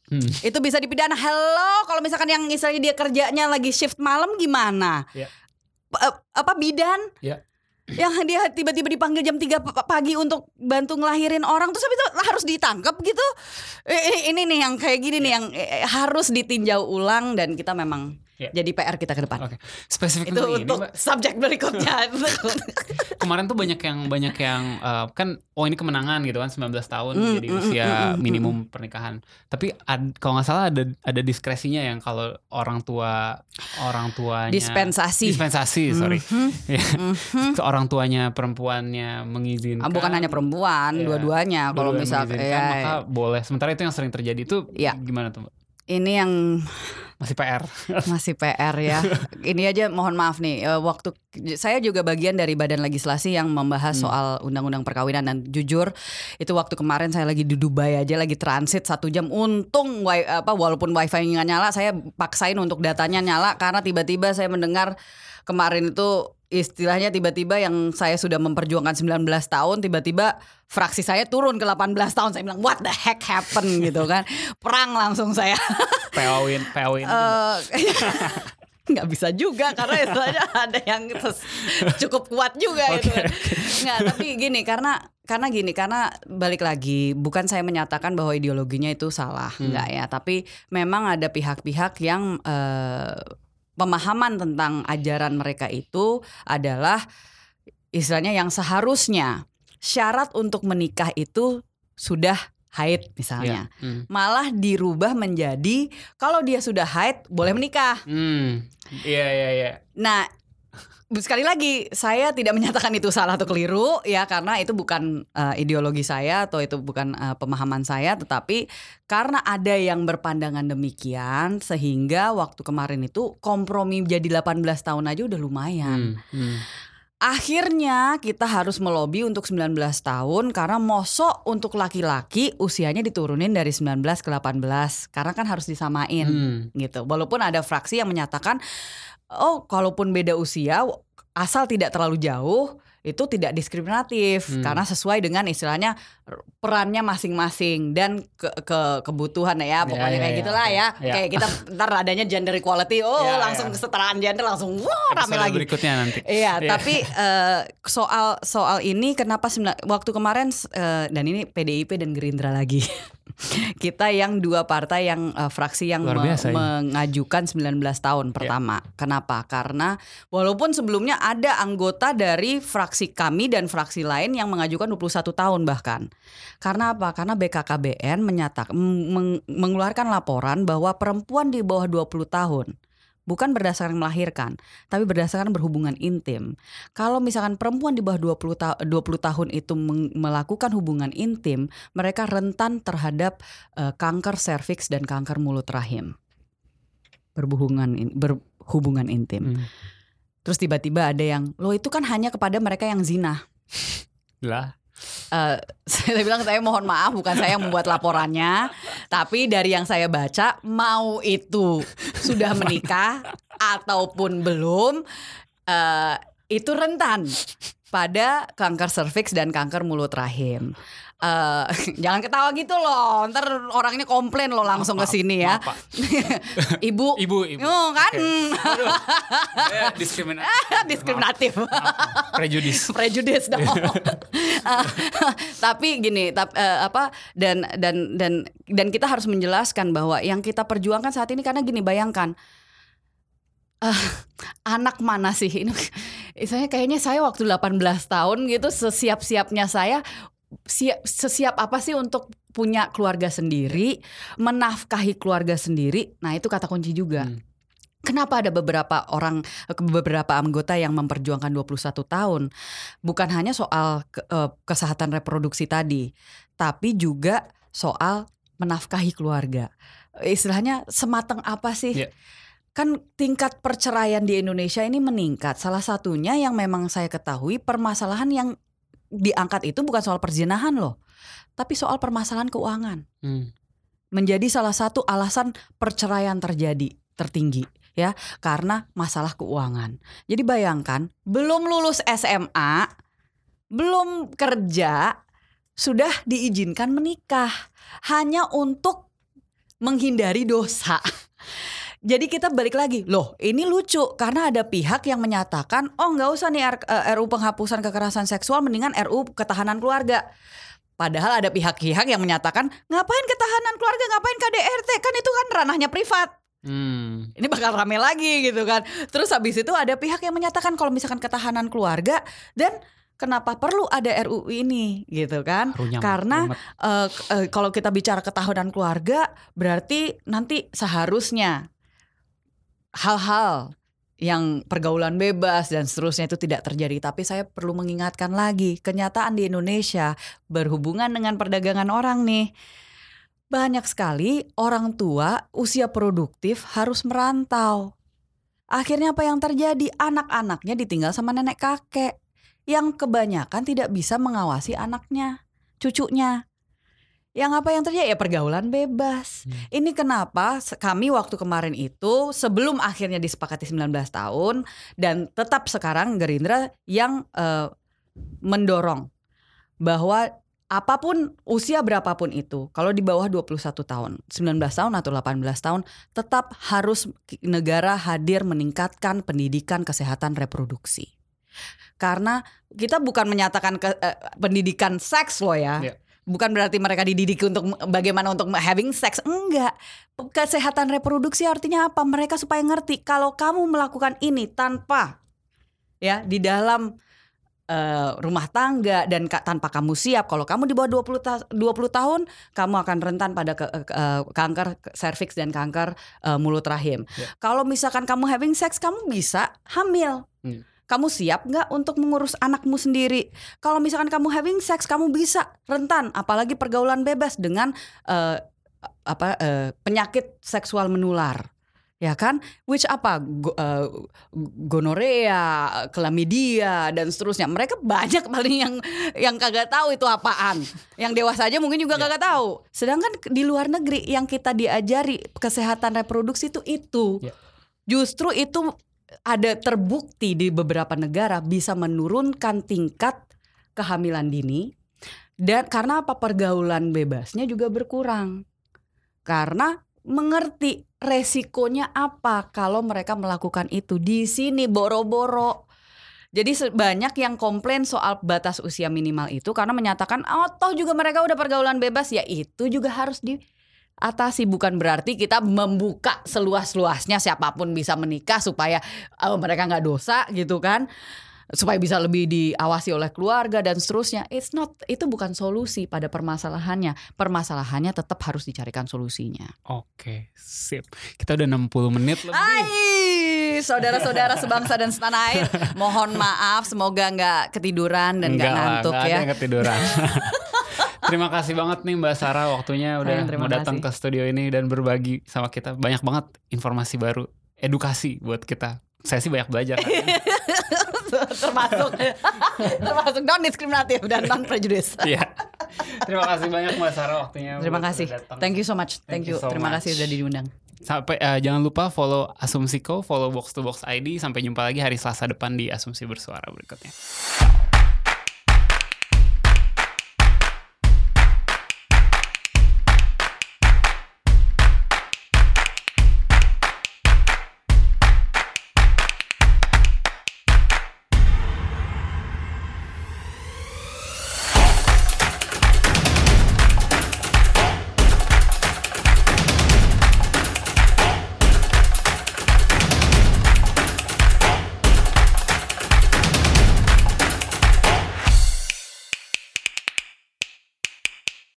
Hmm. Itu bisa dipidana. Hello, kalau misalkan yang misalnya dia kerjanya lagi shift malam gimana? Ya. Apa bidan? Ya yang dia tiba-tiba dipanggil jam 3 pagi untuk bantu ngelahirin orang terus habis itu harus ditangkap gitu. Ini nih yang kayak gini nih yang eh, harus ditinjau ulang dan kita memang yeah. jadi PR kita ke depan. Okay. Spesifik itu untuk ini, subjek berikutnya. kemarin tuh banyak yang banyak yang uh, kan oh ini kemenangan gitu kan 19 tahun Mm, jadi mm, usia mm, mm, mm, minimum pernikahan. Tapi ad- kalau nggak salah ada ada diskresinya yang kalau orang tua orang tuanya Dispensasi. dispensasi sorry Mhm, Ya, mhm. ke orang tuanya perempuannya mengizinkan Ah, bukan hanya perempuan, Iya. dua-duanya. Kalau dua-duanya misal mengizinkan, ya, maka boleh. Sementara itu yang sering terjadi itu Iya. gimana tuh? Mbak? Ini yang Masih PR. masih PR ya. Ini aja mohon maaf nih, eh, waktu saya juga bagian dari badan legislasi yang membahas Hmm. soal undang-undang perkawinan dan jujur itu waktu kemarin saya lagi di Dubai aja lagi transit satu jam. Untung wi- apa walaupun wifi nggak nyala, saya paksain untuk datanya nyala karena tiba-tiba saya mendengar kemarin itu istilahnya tiba-tiba yang saya sudah memperjuangkan 19 tahun tiba-tiba fraksi saya turun ke 18 tahun saya bilang what the heck happened gitu kan perang langsung saya PO-in, PO-in. Eh, nggak bisa juga karena istilahnya ada yang cukup kuat juga itu. kan. Nggak, tapi gini karena karena gini karena balik lagi bukan saya menyatakan bahwa ideologinya itu salah, Hmm. nggak ya. Tapi memang ada pihak-pihak yang eh, pemahaman tentang ajaran mereka itu adalah istilahnya yang seharusnya syarat untuk menikah itu sudah haid misalnya. Iya. Hmm. Malah dirubah menjadi kalau dia sudah haid boleh menikah. Hmm. Iya iya iya. Nah, sekali lagi saya tidak menyatakan itu salah atau keliru ya karena itu bukan uh, ideologi saya atau itu bukan uh, pemahaman saya tetapi karena ada yang berpandangan demikian sehingga waktu kemarin itu kompromi jadi 18 tahun aja udah lumayan. Hmm. Hmm. Akhirnya kita harus melobi untuk 19 tahun karena mosok untuk laki-laki usianya diturunin dari 19 ke 18 karena kan harus disamain Hmm. gitu. Walaupun ada fraksi yang menyatakan oh kalaupun beda usia asal tidak terlalu jauh itu tidak diskriminatif Hmm. karena sesuai dengan istilahnya perannya masing-masing dan ke, ke kebutuhan ya pokoknya ya, kayak ya, gitulah oke. ya. Ya. Kayak kita ntar adanya gender equality oh Ya, langsung ya. kesetaraan gender langsung wah rame Episode lagi. berikutnya nanti. Iya, Iya. tapi eh, soal soal ini kenapa waktu kemarin eh, dan ini PDIP dan Gerindra lagi. Kita yang dua partai yang eh, fraksi yang Luar me- biasa ini. mengajukan 19 tahun pertama. Kenapa? Karena walaupun sebelumnya ada anggota dari fraksi kami dan fraksi lain yang mengajukan 21 tahun bahkan. Karena apa? Karena BKKBN menyatakan meng- mengeluarkan laporan bahwa perempuan di bawah 20 tahun bukan berdasarkan melahirkan, tapi berdasarkan berhubungan intim. Kalau misalkan perempuan di bawah 20 ta 20 tahun itu melakukan hubungan intim, mereka rentan terhadap eh, kanker serviks dan kanker mulut rahim. Berhubungan in- berhubungan intim. Hmm. Terus tiba-tiba ada yang, "Loh itu kan hanya kepada mereka yang zina." Lah. Eh, saya bilang saya mohon maaf bukan saya yang membuat laporannya, tapi dari yang saya baca mau itu sudah menikah ataupun belum eh, itu rentan pada kanker serviks dan kanker mulut rahim. Eh, jangan ketawa gitu loh, ntar orangnya komplain loh langsung ke sini ya. Maaf. Ibu, Ibu, ibu. Oh, kan. Eh, diskriminatif. diskriminatif. Prejudis. prejudis dong. Eh, tapi gini, tap, eh, apa dan dan dan dan kita harus menjelaskan bahwa yang kita perjuangkan saat ini karena gini bayangkan eh, anak mana sih ini? Saya kayaknya saya waktu 18 tahun gitu sesiap-siapnya saya siap sesiap apa sih untuk punya keluarga sendiri, menafkahi keluarga sendiri. Nah, itu kata kunci juga. Hmm. Kenapa ada beberapa orang beberapa anggota yang memperjuangkan 21 tahun? Bukan hanya soal ke- eh, kesehatan reproduksi tadi, tapi juga soal menafkahi keluarga. Istilahnya semateng apa sih? Iya. Kan tingkat perceraian di Indonesia ini meningkat. Salah satunya yang memang saya ketahui permasalahan yang diangkat itu bukan soal perzinahan loh, tapi soal permasalahan keuangan Hmm. menjadi salah satu alasan perceraian terjadi tertinggi ya karena masalah keuangan. Jadi bayangkan belum lulus SMA, belum kerja sudah diizinkan menikah hanya untuk menghindari dosa. Jadi kita balik lagi, loh ini lucu karena ada pihak yang menyatakan, oh nggak usah nih R- eh, RU penghapusan kekerasan seksual, mendingan RU ketahanan keluarga. Padahal ada pihak-pihak yang menyatakan, ngapain ketahanan keluarga, ngapain KDRT, kan itu kan ranahnya privat. Hmm. Ini bakal rame lagi gitu kan. Terus habis itu ada pihak yang menyatakan kalau misalkan ketahanan keluarga dan kenapa perlu ada RUU ini gitu kan? Harunya Karena k- eh, kalau kita bicara ketahanan keluarga berarti nanti seharusnya hal-hal yang pergaulan bebas dan seterusnya itu tidak terjadi. Tapi saya perlu mengingatkan lagi kenyataan di Indonesia berhubungan dengan perdagangan orang nih. Banyak sekali orang tua usia produktif harus merantau. Akhirnya apa yang terjadi? Anak-anaknya ditinggal sama nenek kakek yang kebanyakan tidak bisa mengawasi anaknya, cucunya. Yang apa yang terjadi ya pergaulan bebas. Hmm. Ini kenapa kami waktu kemarin itu sebelum akhirnya disepakati 19 tahun dan tetap sekarang Gerindra yang eh, mendorong bahwa apa pun usia berapapun itu, kalau di bawah 21 tahun, 19 tahun atau 18 tahun, tetap harus negara hadir meningkatkan pendidikan kesehatan reproduksi. Karena kita bukan menyatakan ke- eh, pendidikan seks loh ya. Iya. Bukan berarti mereka dididik untuk bagaimana untuk having sex, enggak. Kesehatan reproduksi artinya apa? Mereka supaya ngerti kalau kamu melakukan ini tanpa ya di dalam eh, rumah tangga dan ka- tanpa kamu siap kalau kamu di bawah 20 ta- 20 tahun kamu akan rentan pada ke- ke- eh, kanker serviks dan kanker eh, mulut rahim. Ya. Kalau misalkan kamu having sex kamu bisa hamil. Hmm. Kamu siap nggak untuk mengurus anakmu sendiri? Kalau misalkan kamu having sex kamu bisa rentan apalagi pergaulan bebas dengan eh, apa eh, penyakit seksual menular. Ya kan? Which apa? Go- eh, gonorea, klamidia dan seterusnya. Mereka banyak paling yang yang kagak tahu itu apaan. Yang dewasa aja mungkin juga Ya. kagak tahu. Sedangkan di luar negeri yang kita diajari kesehatan reproduksi itu itu. Ya. Justru itu ada terbukti di beberapa negara bisa menurunkan tingkat kehamilan dini dan karena apa pergaulan bebasnya juga berkurang. Karena mengerti resikonya apa kalau mereka melakukan itu di sini boro-boro. Jadi banyak yang komplain soal batas usia minimal itu karena menyatakan oh toh juga mereka udah pergaulan bebas ya itu juga harus diatasi bukan berarti kita membuka seluas-luasnya siapa pun bisa menikah supaya eh, mereka nggak dosa gitu kan supaya bisa lebih diawasi oleh keluarga dan seterusnya. It's not itu bukan solusi pada permasalahannya. Permasalahannya tetap harus dicarikan solusinya. Oke, sip. Kita udah 60 menit lebih. Hai, saudara-saudara sebangsa dan setanah air, mohon maaf, semoga nggak ketiduran dan nggak Enggak lah, ngantuk nggak ada ya. yang ketiduran. Terima kasih banget nih Mbak Sarah waktunya udah Sayang, mau datang kasih. ke studio ini dan berbagi sama kita. Banyak banget informasi baru, edukasi buat kita. Saya sih banyak belajar. termasuk termasuk non diskriminatif dan non prejudice. Iya. Terima kasih banyak Mbak Sarah waktunya. Terima kasih. Thank you so much. Thank Thank, you you. so Terima much. kasih sudah diundang. Sampai eh, jangan lupa follow Asumsiko, follow Box to Box ID. Sampai jumpa lagi hari Selasa depan di Asumsi Bersuara berikutnya.